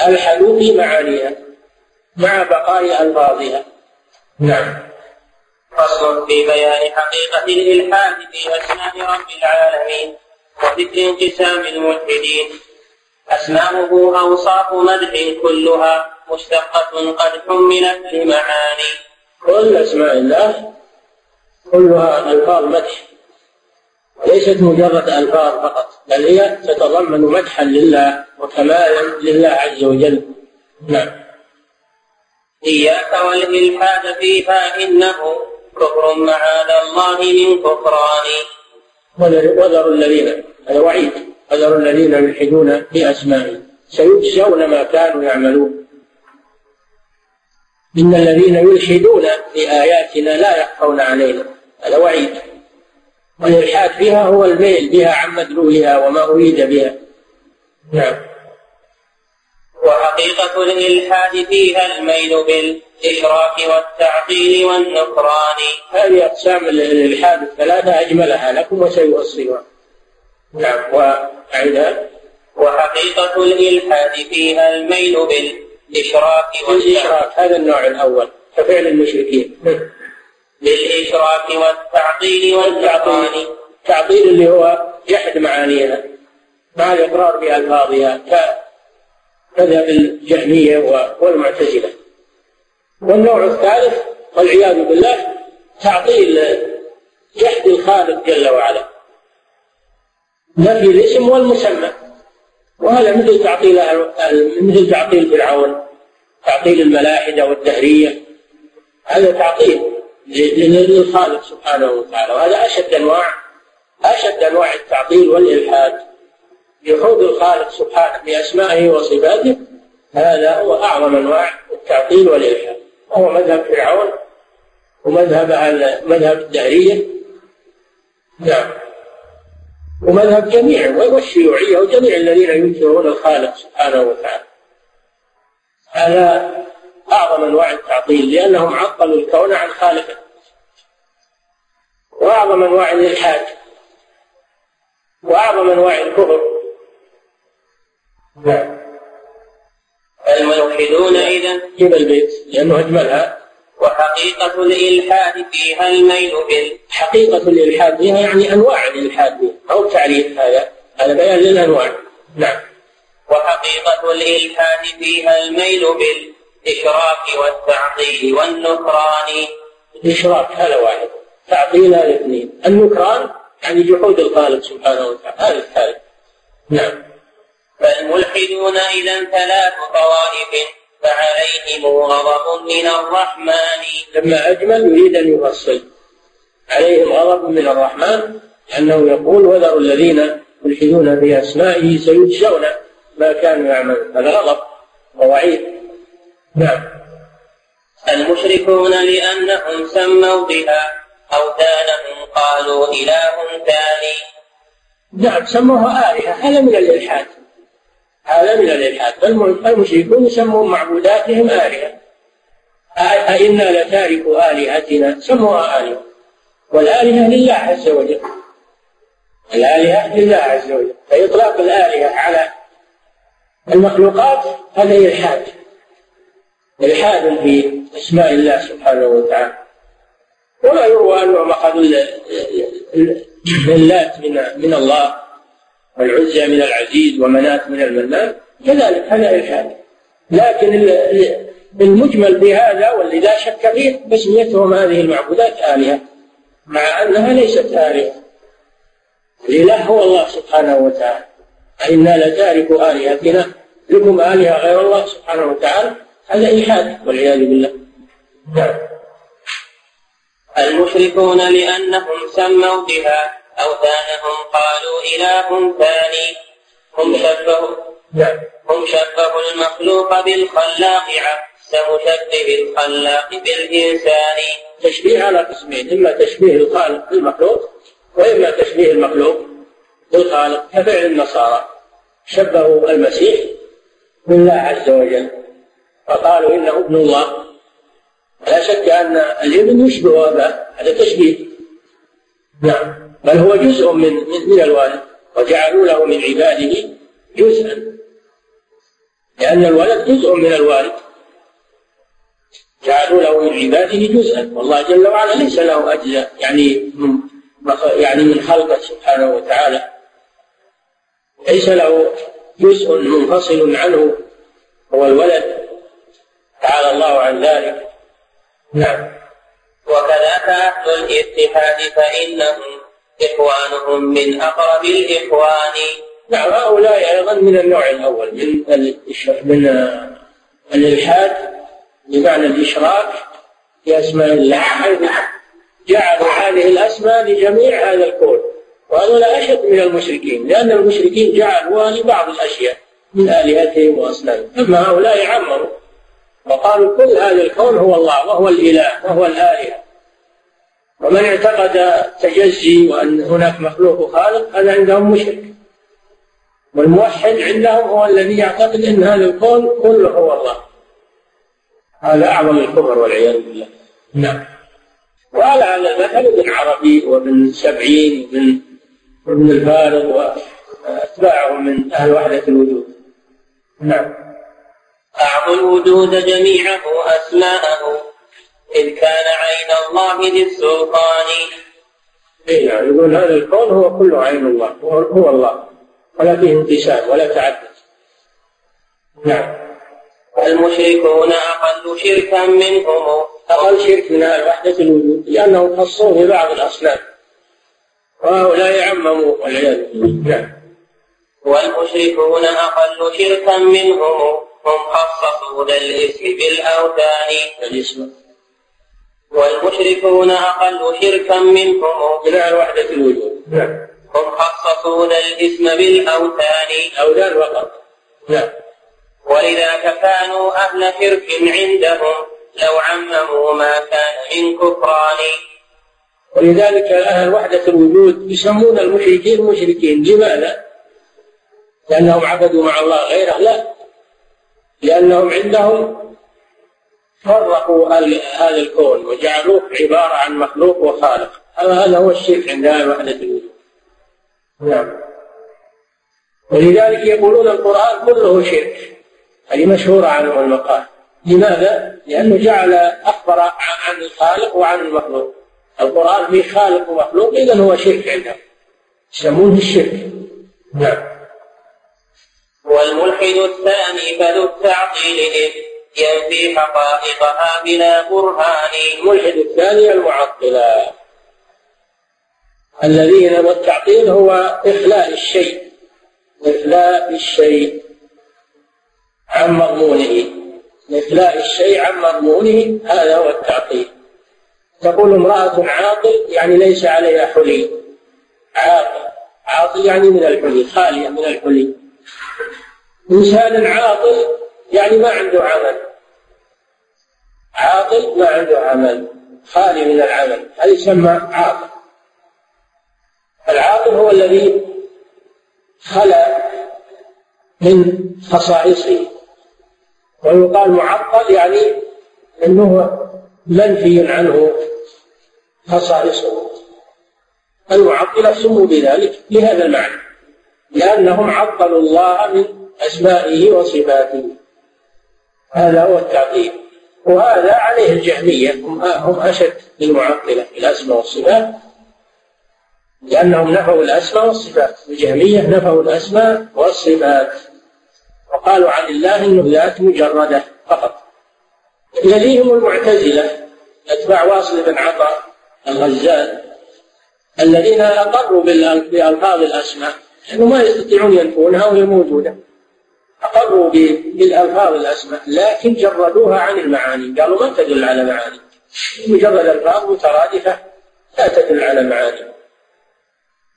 ألحدوا في معانيها مع بقاء ألفاظها. نعم. فصل في بيان حقيقة الإلحاد في أسماء رب العالمين وذكر انقسام الملحدين. أسماؤه أوصاف مدح كلها مشتقة قد حملت بمعاني. كل أسماء الله كلها ألفاظ مدح. ليست مجرد ألفاظ فقط بل هي تتضمن مدحا لله وكمالا لله عز وجل. نعم. إياك والإلحاد فيها إنه كفر معاذ الله من كفران. وذروا الذين هذا وعيد. وذروا الذين يلحدون بأسمائه. سيجزون ما كانوا يعملون. إن الذين يلحدون بآياتنا لا يخفون علينا. هذا وعيد. والإلحاد فيها هو الميل بها عن مدلولها وما أريد بها. نعم. وحقيقة الإلحاد فيها الميل بالإشراك والتعطيل والنكران. هذه أقسام الإلحاد الثلاثة أجملها لكم وسيؤصلها. نعم وأعيدها. وحقيقة الإلحاد فيها الميل بالإشراك والإشراك هذا النوع الأول كفعل المشركين. بالإشراك والتعطيل والتعطيل التعطيل اللي هو جحد معانيها مع الإقرار بألفاظها كمذهب الجهمية والمعتزلة. والنوع الثالث والعياذ بالله تعطيل جحد الخالق جل وعلا. نفي الاسم والمسمى. وهذا مثل تعطيل مثل تعطيل فرعون تعطيل الملاحدة والدهرية هذا تعطيل للخالق سبحانه وتعالى وهذا أشد أنواع أشد أنواع التعطيل والإلحاد. جحود الخالق سبحانه بأسمائه وصفاته هذا هو أعظم أنواع التعطيل والإلحاد. وهو مذهب فرعون ومذهب مذهب الدهرية نعم. ومذهب جميع والشيوعية وجميع الذين ينكرون الخالق سبحانه وتعالى. هذا أعظم أنواع التعطيل لأنهم عطلوا الكون عن خالقه. وأعظم أنواع الإلحاد. وأعظم أنواع الكفر. نعم. الملحدون إذا جيب البيت؟ لأنه أجملها. وحقيقة الإلحاد فيها الميل بال حقيقة الإلحاد فيها يعني أنواع الإلحاد. أو تعريف هذا؟ هذا بيان للأنواع. نعم. وحقيقة الإلحاد فيها الميل بال الإشراك والتعطيل والنكران. الإشراك هذا واحد. تعطيل هذا اثنين. النكران يعني جحود الخالق سبحانه وتعالى. هذا الثالث. نعم. فالملحدون إذا ثلاث طوائف فعليهم غضب من الرحمن. لما أجمل يريد أن يفصل عليهم غضب من الرحمن لأنه يقول وذروا الذين يلحدون في أسمائه سيجزون ما كانوا يعملون. هذا غضب ووعيد. نعم. المشركون لأنهم سموا بها أوثانهم قالوا إله ثاني. نعم سموها آلهة هذا من الإلحاد. هذا من الإلحاد المشركون يسمون معبوداتهم آلهة. أئنا لتارك آلهتنا. سموها آلهة. والآلهة لله عز وجل. الآلهة لله عز وجل. فإطلاق الآلهة على المخلوقات هذا إلحاد. إلحاد في أسماء الله سبحانه وتعالى. ولا يروى أنهم أخذوا اللات من من الله. والعزى من العزيز ومنات من المنان كذلك هذا. إلحاد لكن المجمل في هذا واللي لا شك فيه تسميتهم هذه المعبودات آلهة مع أنها ليست آلهة. الإله هو الله سبحانه وتعالى. إنا لتارك آلهتنا لكم آلهة غير الله سبحانه وتعالى. هذا إلحاد والعياذ بالله. نعم. المشركون لأنهم سموا بها. أوثانهم قالوا إله ثاني. هم شبهوا نعم. هم شبهوا المخلوق بالخلاق عكس مشبه الخلاق بالإنسان. تشبيه على قسمين إما تشبيه الخالق بالمخلوق وإما تشبيه المخلوق بالخالق كفعل النصارى. شبهوا المسيح بالله عز وجل فقالوا إنه ابن الله. لا شك أن الابن يشبه أباه هذا تشبيه. نعم. بل هو جزء من من الوالد وجعلوا له من عباده جزءا. لأن الولد جزء من الوالد. جعلوا له من عباده جزءا. والله جل وعلا ليس له أجزاء يعني من يعني من خلقه سبحانه وتعالى. ليس له جزء منفصل عنه. هو الولد. تعالى الله عن ذلك. نعم. وكذاك أهل الاتحاد فإنهم إخوانهم من أقرب الإخوان. نعم هؤلاء أيضا من النوع الأول من من الإلحاد بمعنى الإشراك في أسماء الله. جعلوا هذه الأسماء لجميع هذا الكون. وهذا أشد من المشركين لأن المشركين جعلوها لبعض الأشياء من آلهتهم وأصنامهم. أما هؤلاء عمروا وقالوا كل هذا الكون هو الله وهو الإله وهو الآلهة. ومن اعتقد تجزي وأن هناك مخلوق خالق هذا عندهم مشرك. والموحد عندهم هو الذي يعتقد أن هذا الكون كله هو الله. هذا أعظم الكفر والعياذ بالله. نعم. وعلى هذا المثل ابن عربي وابن سبعين وابن وابن الفارغ وأتباعهم من أهل وحدة الوجود. نعم. أعطوا الوجود جميعه أسماءه إذ كان عين الله ذي السلطان. إيه يعني يقول هذا الكون هو كله عين الله هو الله. ولا فيه انقسام ولا تعدد. نعم. المشركون أقل شركا منهم. أقل شرك من وحدة الوجود لأنهم خصوه ببعض الأصنام. وهؤلاء عمموا والعياذ بالله. نعم. والمشركون أقل شركا منهم. هم خصصوا ذا الاسم بالأوثان. الاسم. والمشركون أقل شركا منهم. من وحدة الوجود نعم. هم خصصون الاسم بالأوثان. أوثان فقط. نعم. ولذاك كانوا أهل شرك عندهم. لو عمموا ما كان من كفران. ولذلك أهل وحدة الوجود يسمون المشركين مشركين. لماذا؟ لأنهم عبدوا مع الله غيره. لا. لأنهم عندهم فرقوا هذا الكون وجعلوه عبارة عن مخلوق وخالق. هذا هو الشرك عند أهل الوجود نعم. ولذلك يقولون القرآن كله شرك. هذه مشهورة عنه المقال. لماذا؟ لأنه جعل أخبر عن الخالق وعن المخلوق. القرآن فيه خالق ومخلوق إذا هو شرك عندهم. يسمونه الشرك نعم. والملحد الثاني فذو التعطيل. ينفي حقائقها بلا برهان. الملحد الثاني المعطلة. الذين والتعطيل هو إخلاء الشيء. إخلاء الشيء عن مضمونه. إخلاء الشيء عن مضمونه هذا هو التعطيل. تقول امرأة عاقل يعني ليس عليها حلي. عاقل عاقل يعني من الحلي خالية من الحلي. إنسان عاقل يعني ما عنده عمل. عاقل ما عنده عمل. خالي من العمل. هذا يسمى عاقل. العاقل هو الذي خلا من خصائصه. ويقال معطل يعني إنه منفي عنه خصائصه. المعطلة سموا بذلك لهذا المعنى. لأنهم عطلوا الله من أسمائه وصفاته. هذا هو التعطيل وهذا عليه الجهمية. هم أشد للمعطلة في الأسماء والصفات. لأنهم نفوا الأسماء والصفات. الجهمية نفوا الأسماء والصفات. وقالوا عن الله إنه ذات مجردة فقط. يليهم المعتزلة أتباع واصل بن عطاء الغزال الذين أقروا بالالفاظ الأسماء. لأنه ما يستطيعون ينفونها وهي موجودة. أقروا بالألفاظ الأسماء لكن جردوها عن المعاني. قالوا ما تدل على معاني. مجرد ألفاظ مترادفة لا تدل على معاني.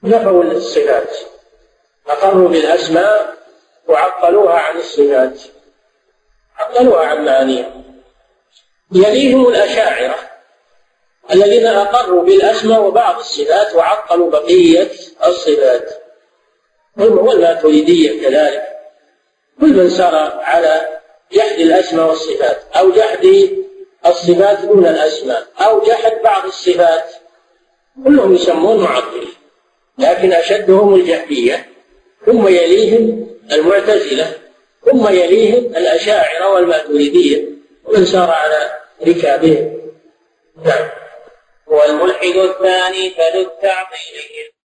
نفوا الصفات. أقروا بالأسماء وعطلوها عن الصفات. عطلوها عن معانيها. يليهم الأشاعرة الذين أقروا بالأسماء وبعض الصفات وعطلوا بقية الصفات. والماتريدية كذلك. كل من سار على جحد الأسماء والصفات أو جحد الصفات دون الأسماء أو جحد بعض الصفات. كلهم يسمون معطلين لكن أشدهم الجهمية ثم يليهم المعتزلة ثم يليهم الأشاعرة والماتريدية. ومن سار على ركابهم. نعم. والملحد الثاني فذو التعطيل